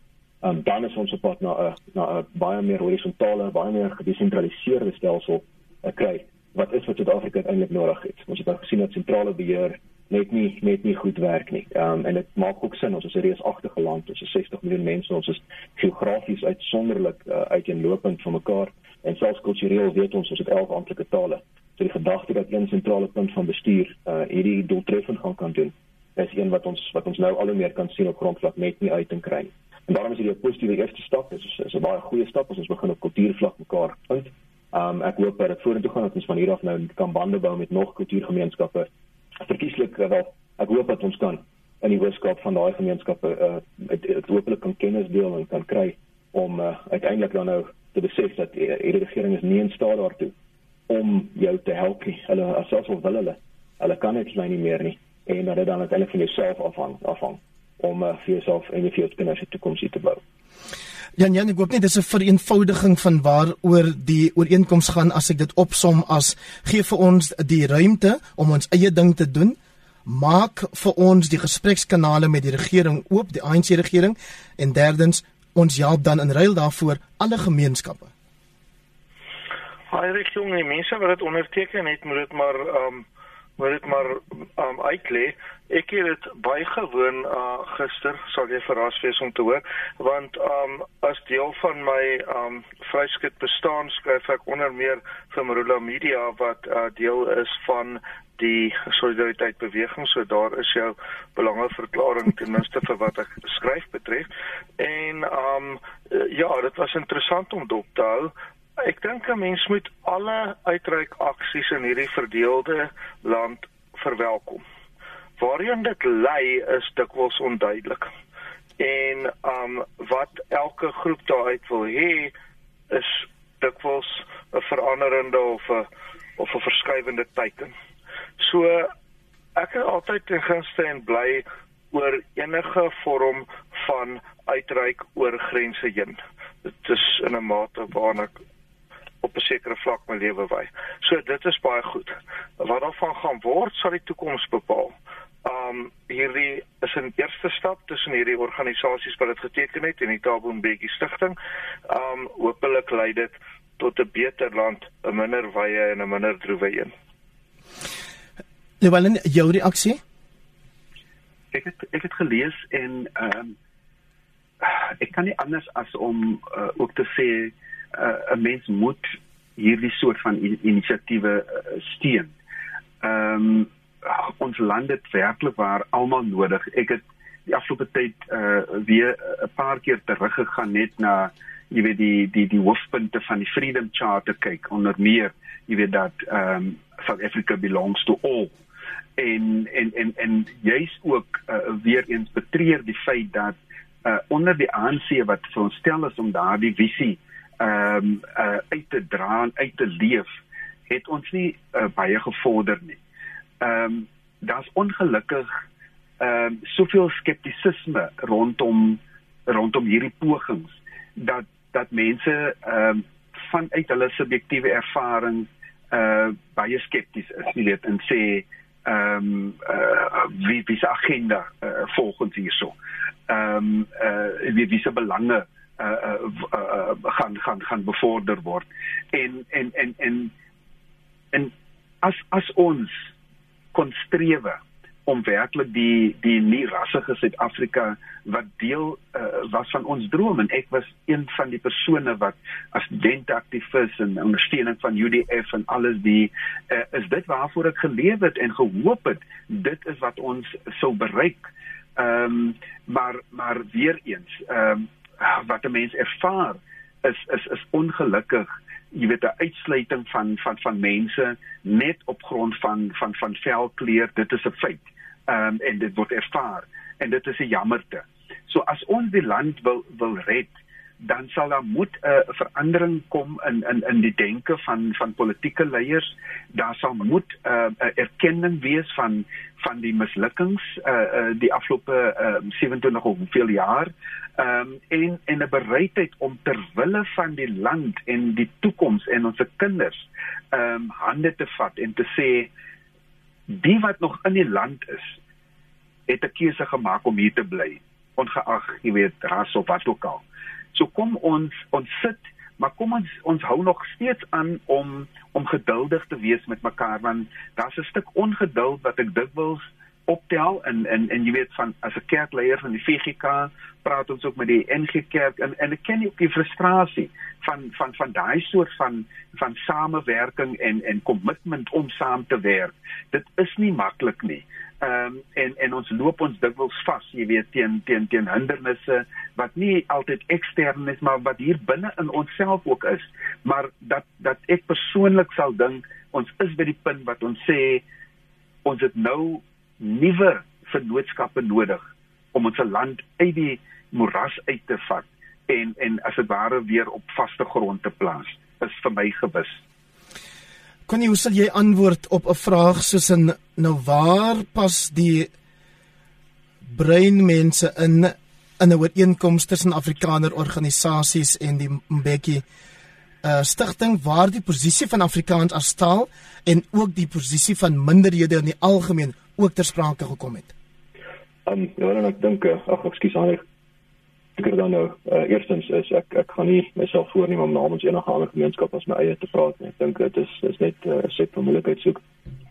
um, dan is ons op pad na 'n na 'n baie meer horisontale, baie meer gedesentraliseerde stelsel uh, kry. Wat is wat Suid-Afrika eintlik nodig het? Ons het al gesien dat sentrale beheer net nie net nie goed werk nie. Ehm um, en dit maak ook sin ons is 'n reusagtige land, ons is 60 miljoen mense, ons is geografies uitsonderlik uh, uiteenlopend van mekaar en selfs kultureel weet ons ons het 11 amptelike tale. So die gedagte dat een sentrale punt van bestuur uh, hierdie doeltreffend gaan kan doen, is een wat ons wat ons nou al hoe meer kan sien op grondvlak net nie uit en kry nie. En daarom is hierdie 'n positiewe eerste stap. Dit is is 'n baie goeie stap as ons begin op kultuurvlak mekaar vind. Ehm um, ek hoop dat dit vorentoe gaan dat ons van hier af nou kan bande bou met nog kultuurgemeenskappe verkieslik uh, wel ek hoop dat ons kan in die wetenskap van daai gemeenskappe uh dit hopelik kan kennis deel en kan kry om uh, uiteindelik dan nou te besef dat die, die regering is nie in staat daartoe om jou te help nie. Hulle asof wil hulle hulle kan net nie meer nie en dat dit dan uiteindelik van jouself afhang afhang om uh, vir jouself en vir jou kinders kom sien te bou. Jan Jan, ek hoop net dis 'n vereenvoudiging van waaroor die ooreenkoms gaan as ek dit opsom as gee vir ons die ruimte om ons eie ding te doen. Maak vir ons die gesprekskanale met die regering oop, die ANC regering en derdens ons help dan in ruil daarvoor alle gemeenskappe. Haai regering, die mense wat dit onderteken het, moet dit maar ehm um moet dit maar um, uitlê. Ek het dit bygewoon uh, gister, sal jy verras wees om te hoor, want um as deel van my um vryskut bestaan skryf ek onder meer vir Marula Media wat uh, deel is van die solidariteit beweging so daar is jou belangrike verklaring ten minste vir wat ek skryf betref en um ja dit was interessant om dop te hou Ek dink 'n mens moet alle uitreik aksies in hierdie verdeelde land verwelkom. Waarheen dit lei is dikwels onduidelik. En um wat elke groep daaruit wil hê is dikwels 'n veranderende of 'n of 'n verskywende teiken. So ek is altyd ten gunste en bly oor enige vorm van uitreik oor grense heen. Dit is in 'n mate waarna ek op 'n sekere vlak my lewe wy. So dit is baie goed. Wat daarvan gaan word sal die toekoms bepaal. Um hierdie is 'n eerste stap tussen hierdie organisasies wat dit geteken het en die Tabo Mbeki Stichting. Um hopelik lei dit tot 'n beter land, 'n minder wye en 'n minder droewe een. Lewalen, jou reaksie? Ek het ek het gelees en ehm um, ek kan nie anders as om uh, ook te sê uh, 'n mens moet hierdie soort van inisiatiewe uh, steun. Ehm um, ons land het werklik waar almal nodig. Ek het die afgelope tyd uh weer 'n paar keer teruggegaan net na jy weet die die die hoofpunte van die Freedom Charter kyk onder meer jy weet dat ehm um, South Africa belongs to all en en en en jy's ook uh, weer eens betreur die feit dat uh onder die ANC wat vir ons stel is om daardie visie ehm um, uh, uit te dra en uit te leef het ons nie uh, baie gevorder nie. Ehm um, daar's ongelukkig ehm um, soveel skeptisisme rondom rondom hierdie pogings dat dat mense ehm um, vanuit hulle subjektiewe ervaring uh baie skepties is, jy weet, en sê ehm um, uh wie wie se agenda uh, volgens hierso. Ehm um, uh wie wie se belange uh, uh, uh gaan gaan gaan bevorder word en en en en en as as ons kon strewe om werklik die die nie rassige Suid-Afrika wat deel uh, was van ons droom en ek was een van die persone wat as studentaktivis en ondersteuning van UDF en alles die uh, is dit waarvoor ek geleef het en gehoop het dit is wat ons sou bereik. Ehm um, maar maar weer eens ehm um, wat 'n mens ervaar is is is ongelukkig jy weet 'n uitsluiting van van van mense net op grond van van van velkleur dit is 'n feit. Um, en dit word ervaar en dit is 'n jammerte. So as ons die land wil wil red, dan sal daar moet 'n uh, verandering kom in in in die denke van van politieke leiers. Daar sal moet 'n uh, erkenning wees van van die mislukkings uh, uh die afgelope uh, 27 of hoeveel jaar. Ehm um, en en 'n bereidheid om ter wille van die land en die toekoms en ons kinders ehm um, hande te vat en te sê die wat nog in die land is het 'n keuse gemaak om hier te bly ongeag jy weet ras of wat ook al. So kom ons ons sit, maar kom ons ons hou nog steeds aan om om geduldig te wees met mekaar want daar's 'n stuk ongeduld wat ek dikwels optel en en en jy weet van as 'n kerkleier van die VGK praat ons ook met die NG Kerk en en ek ken ook die frustrasie van van van daai soort van van samewerking en en kommitment om saam te werk. Dit is nie maklik nie. Ehm um, en en ons loop ons dikwels vas, jy weet, teen teen teen hindernisse wat nie altyd ekstern is, maar wat hier binne in onsself ook is. Maar dat dat ek persoonlik sal dink ons is by die punt wat ons sê ons het nou nuwe vennootskappe nodig om ons land uit die moeras uit te vat en en as dit ware weer op vaste grond te plaas. Is vir my gewis. Kon jy hoe sal jy antwoord op 'n vraag soos in nou waar pas die breinmense in in 'n ooreenkoms tussen Afrikaner organisasies en die Mbeki uh stigting waar die posisie van Afrikaans as taal en ook die posisie van minderhede in die algemeen ook ter sprake gekom het. Um ja, en ek dink ag ekskuus aan ek dan nou uh, eerstens is ek ek gaan nie myself voorneem om namens enige ander gemeenskap as my eie te praat nie. Ek dink dit is is net 'n uh, set van moeilikheid soek.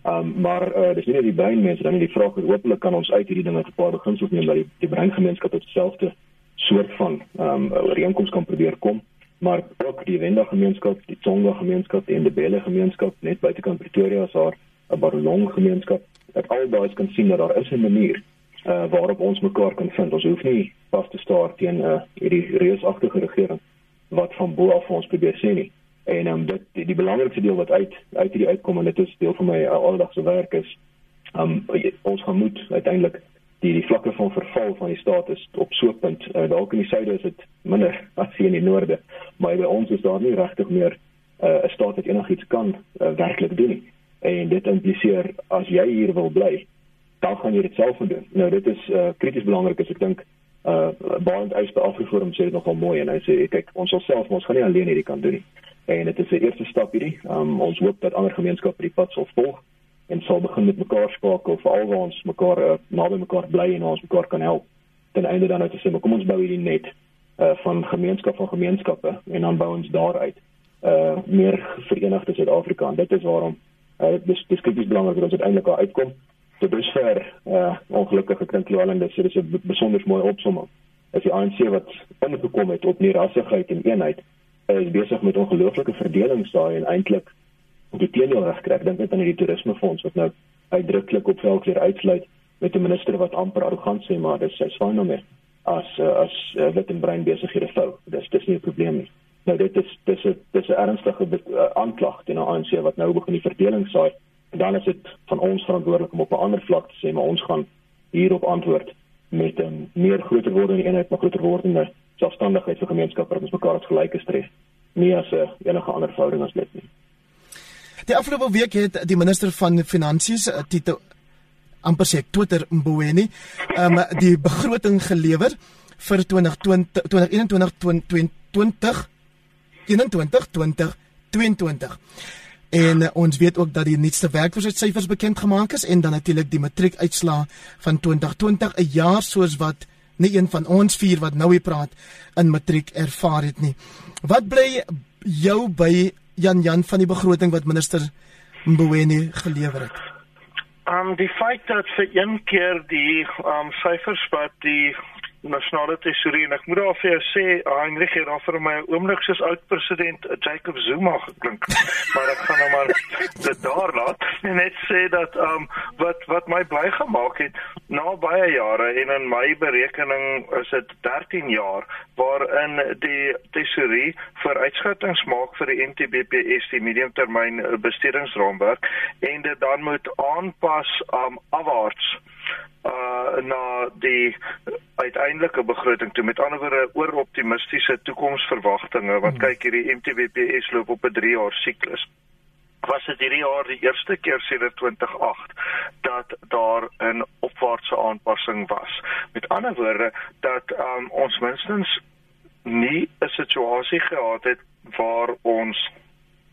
Um maar uh, dis nie net die breinmense dan nie die vraag is hopelik kan ons uit hierdie dinge 'n paar beginsels neem dat die die breingemeenskap tot dieselfde soort van um ooreenkomste kan probeer kom maar ook die Wenda gemeenskap, die Tsonga gemeenskap en die Bele gemeenskap net buitekant Pretoria is daar 'n Barolong gemeenskap. Dat al daai kan sien dat daar is 'n manier uh, waarop ons mekaar kan vind. Ons hoef nie vas te staar teen uh, hierdie reusagtige regering wat van bo af ons probeer sê nie. En um, dit die, die belangrikste deel wat uit uit hierdie uitkom en dit is deel van my uh, alledagse werk is um, ons gemoed uiteindelik die die vlakke van verval van die staat is op so 'n punt. Uh, dalk in die suide is dit minder as hier in die noorde, maar by ons is daar nie regtig meer 'n uh, staat wat enigiets kan uh, werklik doen nie. En dit impliseer as jy hier wil bly, dan gaan jy dit self moet doen. Nou dit is uh, krities belangrik as ek dink uh Barend uit by Afriforum sê dit nogal mooi en hy sê kyk ons self ons gaan nie alleen hierdie kan doen nie. En dit is 'n eerste stap hierdie. Um, ons hoop dat ander gemeenskappe die pad sal volg en sal begin met mekaar skakel vir al waar ons mekaar uh, naby mekaar bly en ons mekaar kan help. Ten einde dan nou te sê maar kom ons bou hierdie net uh van gemeenskap van gemeenskappe en dan bou ons daaruit uh meer verenigde Suid-Afrika. Dit is waarom uh dis dis krities belangrik dat ons uiteindelik daar uitkom tot dusver uh ongelukkige klinkloeling dis dis 'n besonder mooi opsomming. As die ANC wat ingekom het op nie rassigheid en eenheid is besig met ongelooflike verdelings daai en eintlik die teenoor reg kry. Ek dink net aan die toerismefonds wat nou uitdruklik op velk weer uitsluit met 'n minister wat amper arrogant sê maar dis sy swaan nou meer as uh, as uh, wit en bruin besighede vou. Dis dis nie 'n probleem nie. Nou dit is dis dis 'n ernstige uh, aanklag teen die ANC wat nou begin die verdeling saai En dan is dit van ons verantwoordelik om op 'n ander vlak te sê maar ons gaan hierop antwoord met 'n meer groter wordende eenheid, maar groter wordende selfstandigheid vir gemeenskappe wat ons mekaar as gelyke stres, nie as 'n enige ander verhouding as dit nie. Die afgelope week het die minister van finansies eh, Tito amper sê Twitter Mboweni um, die begroting gelewer vir 2020 2021 2020 21 2022 En uh, ons weet ook dat die nuutste werkloosheidssyfers bekend gemaak is en dan natuurlik die matriekuitslae van 2020, 'n jaar soos wat nie een van ons vier wat nou hier praat in matriek ervaar het nie. Wat bly jou by Jan Jan van die begroting wat minister Mboweni gelewer het? Um die feit dat vir een keer die um syfers wat die nasionale tesourier en ek moet daar vir jou sê Heinrich het daar vir my oomblik soos oud president Jacob Zuma geklink. Maar ek gaan nou maar dit daar laat. En net sê dat um wat wat my bly gemaak het na baie jare en in my berekening is dit 13 jaar waarin die tesourier vir uitskattings maak vir die NTBPS die mediumtermyn bestedingsraamwerk en dit dan moet aanpas um afwaarts na die uiteindelike begroting toe. Met ander woorde oor optimistiese toekomsverwagtinge want hmm. kyk hierdie MTBPS loop op 'n 3 jaar siklus. Was dit hierdie jaar die eerste keer sedert 2008 dat daar 'n opwaartse aanpassing was? Met ander woorde dat um, ons minstens nie 'n situasie gehad het waar ons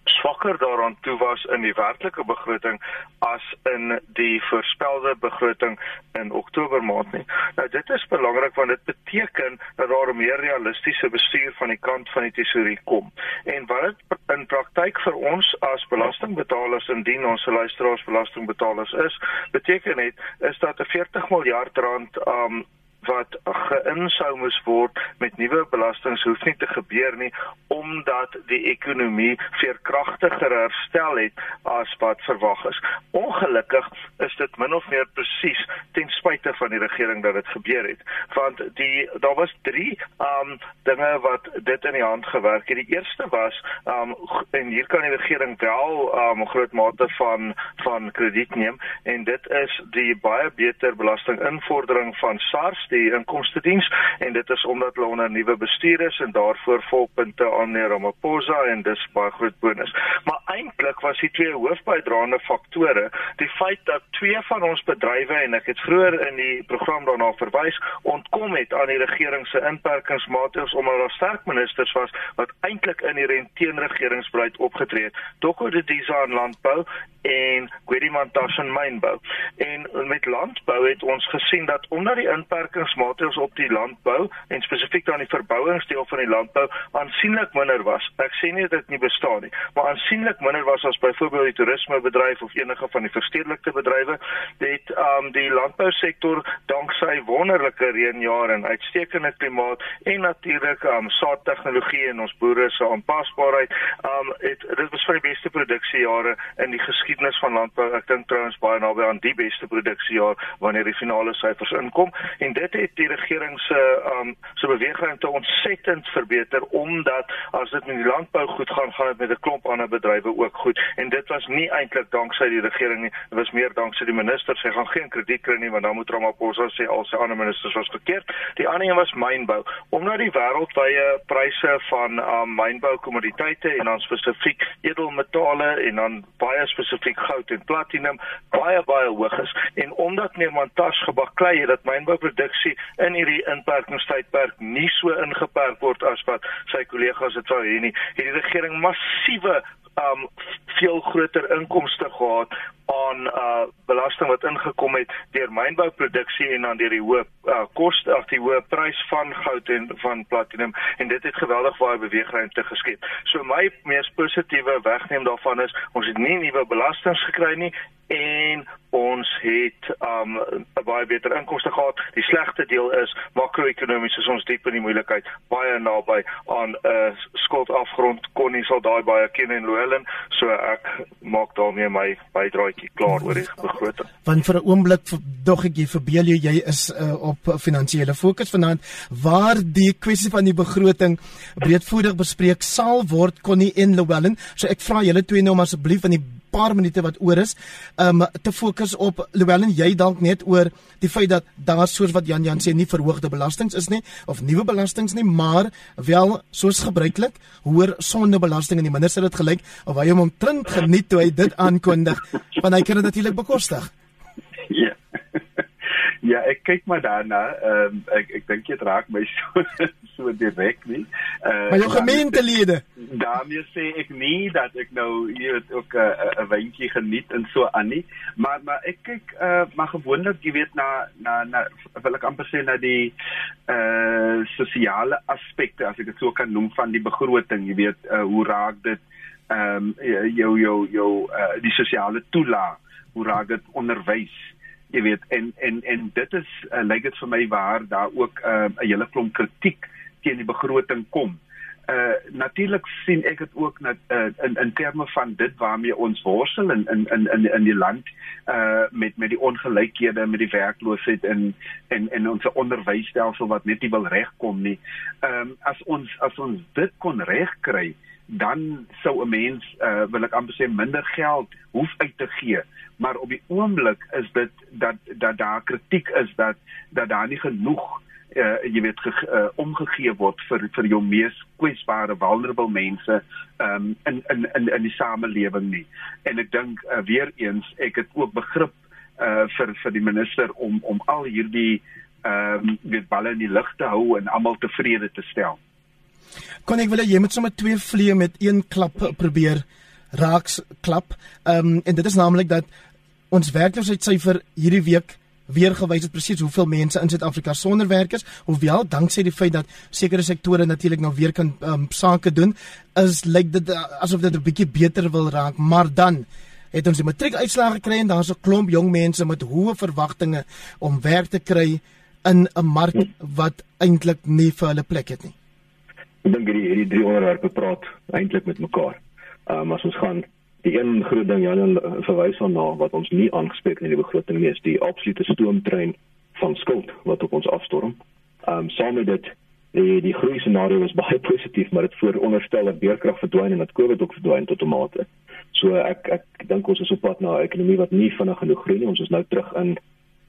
swakker daaraan toe was in die werklike begroting as in die voorspelde begroting in Oktober maand nie. Nou dit is belangrik want dit beteken dat daar 'n meer realistiese bestuur van die kant van die tesourier kom. En wat dit in praktyk vir ons as belastingbetalers indien ons luisteraars belastingbetalers is, beteken dit is dat 'n 40 miljard rand um wat geinsou moes word met nuwe belastings hoef nie te gebeur nie omdat die ekonomie veerkragtiger herstel het as wat verwag is. Ongelukkig is dit min of meer presies ten spyte van die regering dat dit gebeur het. Want die daar was 3 um dinge wat dit in die hand gewerk het. Die eerste was um en hier kan die regering wel um groot mate van van krediet neem en dit is die baie beter belastinginvordering van SARS die inkomste diens en dit is omdat hulle onder nuwe bestuur is en daarvoor volpunte aan neer Ramaphosa en dis baie groot bonus. Maar eintlik was die twee hoofbydraende faktore die feit dat twee van ons bedrywe en ek het vroeër in die program daarna verwys ontkom het aan die regering se inperkingsmaatreëls omdat daar sterk ministers was wat eintlik in die teenregeringsbeleid opgetree het. Doko de Disa aan landbou en Guedimantas en mynbou. En met landbou het ons gesien dat omdat die inperking belastingmaatreëls op die landbou en spesifiek dan die verbouingsdeel van die landbou aansienlik minder was. Ek sê nie dit nie bestaan nie, maar aansienlik minder was as byvoorbeeld die toerismebedryf of enige van die verstedelikte bedrywe. Dit um die landbousektor danksy wonderlike reënjare en uitstekende klimaat en natuurlik um saadtegnologie en ons boere se aanpasbaarheid um het dit was van die beste produksiejare in die geskiedenis van landbou. Ek dink trouens baie naby aan die beste produksiejaar wanneer die finale syfers inkom en dit het die regering se um se beweging te ontsettend verbeter omdat as dit met die landbou goed gaan, gaan dit met 'n klomp ander bedrywe ook goed en dit was nie eintlik danksy die regering nie, dit was meer danksy die ministers. Sy gaan geen krediet kry nie want dan moet Ramaphosa sê al sy ander ministers was verkeerd. Die ander een was mynbou. Omdat die wêreldwye pryse van um mynbou kommoditeite en dan spesifiek edelmetale en dan baie spesifiek goud en platinum baie baie hoog is en omdat Neermantas gebaklei het dat mynbouproduksie produksie in hierdie inperkingstydperk nie so ingeperk word as wat sy kollegas dit wou hê nie. Het die regering massiewe um veel groter inkomste gehad aan uh belasting wat ingekom het deur mynbouproduksie en dan deur die hoë uh, koste of die hoë prys van goud en van platinum en dit het geweldig baie beweegruimte geskep. So my mees positiewe wegneem daarvan is ons het nie nuwe belastings gekry nie en het um 'n baie beter inkomste gehad. Die slegste deel is makro-ekonomies is ons diep in die moeilikheid, baie naby aan 'n uh, skuldafgrond. Connie sal daai baie ken en Louwelen, so ek maak daarmee my bydraetjie klaar oor die begroting. Want vir 'n oomblik dog ek jy verbeel jy jy is uh, op finansiële fokus vanaand waar die kwessie van die begroting breedvoerig bespreek sal word Connie en Louwelen. So ek vra julle twee nou asseblief in die paar minute wat oor is, um te fokus op Louwelen jy dalk net oor die feit dat daar soos wat Jan Jan sê nie verhoogde belastings is nie of nuwe belastings nie, maar wel soos gebruiklik hoër sondebelasting en die minister het gelyk of hy hom omtrent geniet toe hy dit aankondig, want hy kan dit natuurlik bekostig. Ja. Ja, ek kyk maar daarna. Ehm um, ek ek dink dit raak my so so direk nie. Uh, maar jou gemeentelede. Daarmee sê ek nie dat ek nou hier ook 'n uh, 'n wyntjie geniet en so aan nie, maar maar ek kyk uh maar gewoonlik jy weet na na na wil ek amper sê na die uh sosiale aspekte as ek dit so kan noem van die begroting, jy weet uh, hoe raak dit ehm um, jou jou jou uh die sosiale toelaag hoe raak dit onderwys jy weet en en en dit is uh, lyk dit vir my waar daar ook uh, 'n hele klomp kritiek teen die begroting kom uh natuurlik sien ek dit ook net uh, in in terme van dit waarmee ons worstel in in in in in die land uh met met die ongelykhede met die werkloosheid en en en ons onderwysstelsel wat net nie wil regkom nie. Ehm um, as ons as ons dit kon regkry, dan sou 'n mens uh wil ek amper sê minder geld hoef uit te gee. Maar op die oomblik is dit dat dat daar kritiek is dat dat daar nie genoeg uh, jy weet ge, uh, omgegee word vir vir jou mees kwesbare vulnerable mense um, in in in in die samelewing nie. En ek dink uh, weer eens ek het ook begrip uh, vir vir die minister om om al hierdie ehm um, weet balle in die lug te hou en almal tevrede te stel. Kon ek wil jy moet sommer twee vliee met een klap probeer raaks klap. Ehm um, en dit is naamlik dat ons werkloosheidssyfer hierdie week weer gewys het presies hoeveel mense in Suid-Afrika sonder werk is, hoewel danksy die feit dat sekere sektore natuurlik nou weer kan um, sake doen, is lyk dit uh, asof dit 'n bietjie beter wil raak, maar dan het ons die matriekuitslae gekry en daar's 'n klomp jong mense met hoë verwagtinge om werk te kry in 'n mark wat eintlik nie vir hulle plek het nie. Ek dink hierdie hierdie drie onderwerpe praat eintlik met mekaar. Ehm um, as ons gaan Die een groot ding Jan verwys aan na wat ons nie aangespreek in die begroting nie is die absolute stoomtrein van skuld wat op ons afstorm. Ehm um, saam met dit die die groei scenario is baie positief, maar dit vooronderstel dat beerkrag verdwyn en dat COVID ook verdwyn tot 'n mate. So ek ek dink ons is op pad na 'n ekonomie wat nie vinnig genoeg groei nie. Ons is nou terug in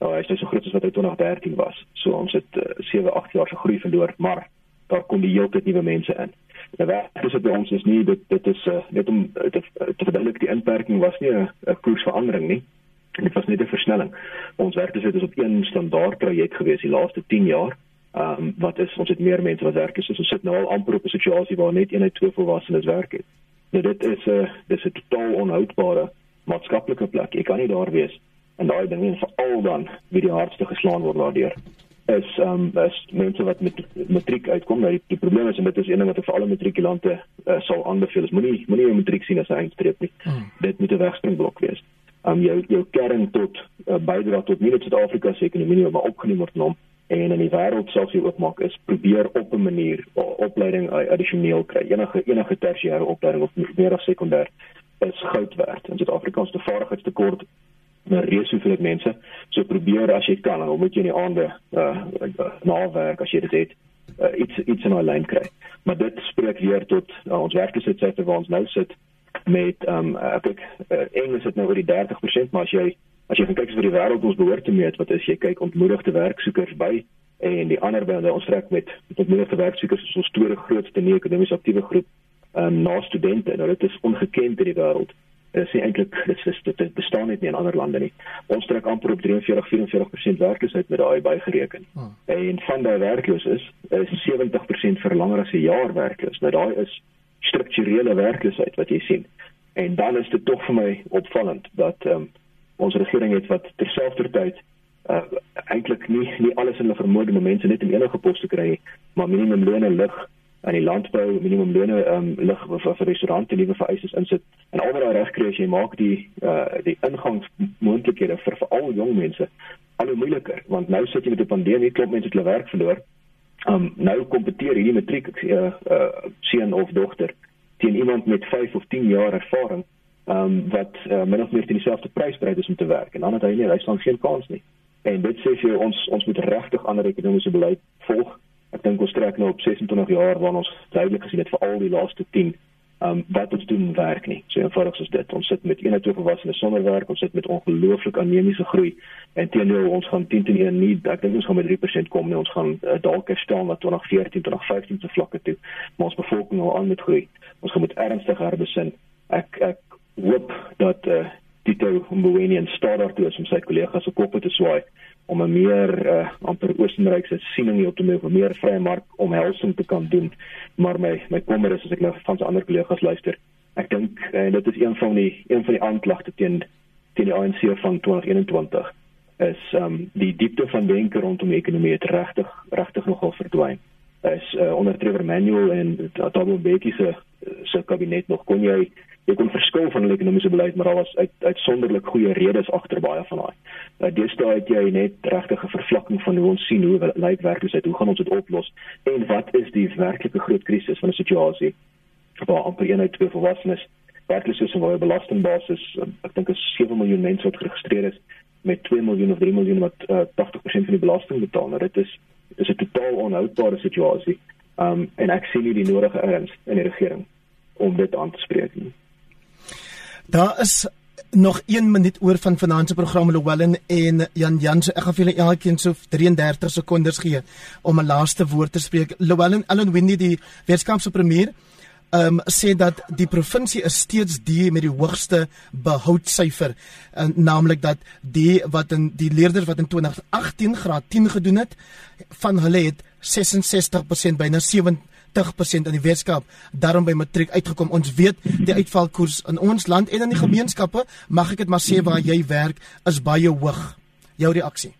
nou hy is nou so groot as wat hy 2013 was. So ons het uh, 7, 8 jaar se groei verloor, maar daar kom die hele tyd nuwe mense in. Nou dis wat by ons is nie dit dit is uh, net om uh, te te verduidelik die inperking was nie 'n koersverandering nie. Dit was net 'n versnelling. Ons werk dus het op een standaard projek gewees die laaste 10 jaar. Ehm um, wat is ons het meer mense wat werk is. Ons sit nou al amper op 'n situasie waar net een uit twee volwassenes werk het. Nou dit is 'n uh, dis 'n totaal onhoudbare maatskaplike plek. Jy kan nie daar wees en daai ding is veral dan wie die hardste geslaan word daardeur is um, is mense wat met matriek uitkom. Nou die, die probleem is en dit is een ding wat vir alle matrikulante uh, sal aanbeveel is moenie moenie 'n matriek sien as 'n eindstreep nie. Hmm. Dit moet 'n wegspringblok wees. Um, jou jou kern tot uh, bydra tot nie net Suid-Afrika se ekonomie maar opgeneem word nom en in die wêreld selfs hier oopmaak is probeer op 'n manier opleiding addisioneel kry. Enige enige tersiêre opleiding of meer as sekondêr is goud werd. In Suid-Afrika is die vaardigheidstekort 'n reuse hoeveelheid mense. So probeer as jy kan, dan moet jy in die aande uh, uh nawerk as jy dit het uh, iets iets in 'n lyn kry. Maar dit spreek weer tot uh, ons werkloosheidsyfer waar ons nou sit met um ek ek uh, Engels het nou oor die 30%, maar as jy as jy kyk vir die wêreld ons behoort te meet, wat is jy kyk ontmoedigde werksoekers by en die ander by ons trek met ontmoedigde werksoekers is ons tweede grootste nie ekonomies aktiewe groep um na studente. Nou dit is ongekend in die wêreld is nie eintlik dit is dit, bestaan net nie in ander lande nie. Ons trek amper op 43-44% werkloosheid met daai bygereken. Hmm. En van daai werklooses is 70% vir langer as 'n jaar werkloos. Nou daai is strukturele werkloosheid wat jy sien. En dan is dit tog vir my opvallend dat ehm um, ons regering het wat terselfdertyd uh, eintlik nie nie alles in hulle vermoë om mense net in enige pos te kry, maar minimumlone lig aan die landbou minimumlone ehm um, lig vir, vir restaurante nuwe vereistes insit en daar reg kry as jy maak die uh die ingangsmoontlikhede vir veral jong mense al hoe moeiliker want nou sit jy met 'n pandemie klop mense het hulle werk verloor. Ehm um, nou kompeteer hierdie matriek uh, uh seun of dogter teen iemand met 5 of 10 jaar ervaring ehm um, wat uh, min of meer teen dieselfde prys bereid is om te werk en dan het hy nie hy staan geen kans nie. En dit sê vir ons ons moet regtig ander ekonomiese beleid volg ek dink ons trek nou op 26 jaar waar ons duidelik gesien het vir al die laaste 10 um wat ons doen werk nie. So eenvoudig is dit. Ons sit met een of twee volwassenes sonder werk, ons sit met ongelooflik anemiese groei en teenoor ons gaan 10 teen 1 nie, ek dink ons gaan met 3% kom nie. Ons gaan uh, dalk herstel na 2014, 2015 se vlakke toe. Maar ons bevolking nou aan met groei. Ons gaan met ernstige herbesin. Ek ek hoop dat uh, Tito Mboweni en Stadar toe is om sy kollegas se koppe te swaai om 'n meer uh, amper oostenrykse siening op te maak, 'n meer vrye mark omhelsing te kan doen. Maar my my kommer is as ek nou van ander kollegas luister, ek dink uh, dit is een van die een van die aanklagte teen teen die ANC van 2021 is um die diepte van denke rondom die ekonomie het regtig regtig nogal verdwyn. Is uh, onder Trevor Manuel en Thabo Mbeki se se kabinet nog kon jy jy kon verskil van hulle ekonomiese beleid, maar daar was uit uitsonderlik goeie redes agter baie van daai. Uh, Deesdae het jy net regtig 'n vervlakking van hoe ons sien hoe lyk werkloosheid, hoe gaan ons dit oplos en wat is die werklike groot krisis van 'n situasie waar amper een uit twee volwassenes werkloos is waar jy belastingbasis, um, ek dink is 7 miljoen mense wat geregistreer is met 2 miljoen of 3 miljoen wat uh, 80% van die belasting betaal. Nou dit is dit is 'n totaal onhoudbare situasie. Um en ek sien nie die nodige erns in die regering om dit aan te spreek nie. Daar is nog 1 minuut oor van finansie programme Llewellyn en Jan Jan so ek gaan vir julle elkeen so 33 sekondes gee om 'n laaste woord te spreek. Llewellyn Allen Winnie die Weskaapse premier um, sê dat die provinsie is steeds die met die hoogste behoudsyfer en naamlik dat die wat in die leerders wat in 2018 graad 10 gedoen het van hulle het 66% byna 70 80% in die Weskaap daarom by matriek uitgekom. Ons weet die uitvalkoers in ons land en in die gemeenskappe, mag ek dit maar sê waar jy werk, is baie hoog. Jou reaksie?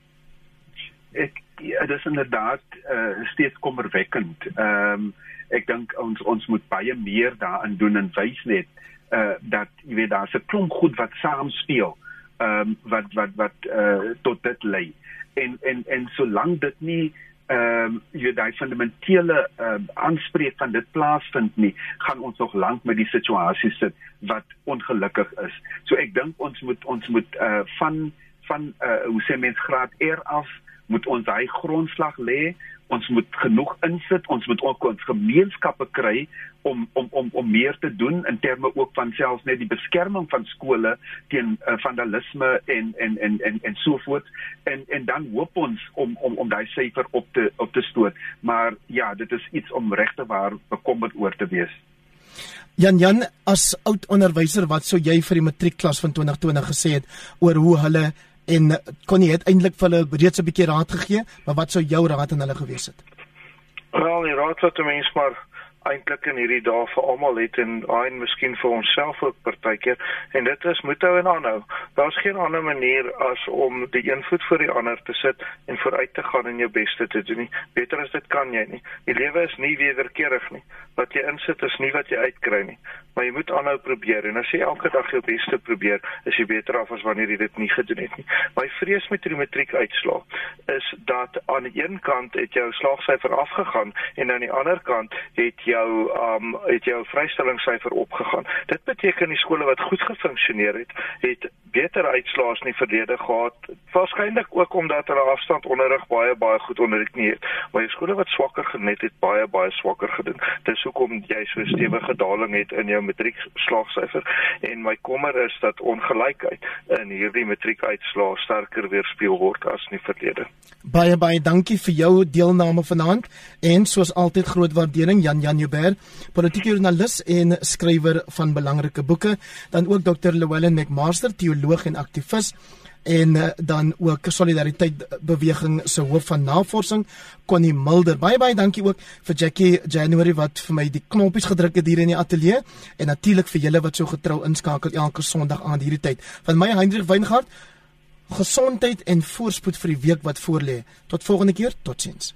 Ek ja, dit is inderdaad uh, steeds kommerwekkend. Ehm um, ek dink ons ons moet baie meer daarin doen en wys net uh dat jy weet daar's 'n klomp goed wat saam speel ehm um, wat wat wat uh tot dit lei en en en solank dit nie ehm um, jy daai fundamentele ehm uh, aanspreek van dit plaasvind nie gaan ons nog lank met die situasie sit wat ongelukkig is. So ek dink ons moet ons moet uh van van uh hoe sê mens graad R af moet ons hy grondslag lê ons moet genoeg insit. Ons moet ook ons gemeenskappe kry om om om om meer te doen in terme ook van selfs net die beskerming van skole teen uh, vandalisme en en en en en so voort. En en dan hoop ons om om om daai syfer op te op te stoot. Maar ja dit is iets om regte waar bekommerd oor te wees. Jan Jan as oud onderwyser wat sou jy vir die matriekklas van 2020 gesê het oor hoe hulle en kon jy uiteindelik vir hulle reeds 'n bietjie raad gegee, maar wat sou jou raad aan hulle gewees het? Wel, die raad wat 'n mens maar eintlik in hierdie dae vir almal het en en miskien vir onsself ook partykeer en dit is moet hou en aanhou. Daar's geen ander manier as om die een voet voor die ander te sit en vooruit te gaan en jou beste te doen nie. Beter as dit kan jy nie. Die lewe is nie wederkerig nie. Wat jy insit is nie wat jy uitkry nie maar jy moet aanhou probeer en as jy elke dag jou beste probeer, is jy beter af as wanneer jy dit nie gedoen het nie. My vrees met die matriek uitslaa is dat aan die een kant het jou slaagsyfer afgegaan en aan die ander kant het jou um het jou vrystellingssyfer opgegaan. Dit beteken die skole wat goed gefunksioneer het, het beter uitslaas in die verlede gehad. Waarskynlik ook omdat hulle afstand onderrig baie baie goed onderrig nie het. Maar die skole wat swakker genet het, baie baie swakker gedoen. Dis hoekom jy so stewige daling het in jou matriek slaagsyfer en my kommer is dat ongelykheid in hierdie matriekuitslae sterker weerspieël word as in die verlede. Baie baie dankie vir jou deelname vanaand en soos altyd groot waardering Jan Jan Joubert, politieke joernalis en skrywer van belangrike boeke, dan ook Dr. Llewellyn McMaster, teoloog en aktivis en uh, dan ook solidariteit beweging se hoof van navorsing Connie Mulder. Baie baie dankie ook vir Jackie January wat vir my die knoppies gedruk het hier in die ateljee en natuurlik vir julle wat so getrou inskakel elke Sondag aan hierdie tyd. Van my Hendrik Weingart, gesondheid en voorspoed vir die week wat voorlê. Tot volgende keer, totsiens.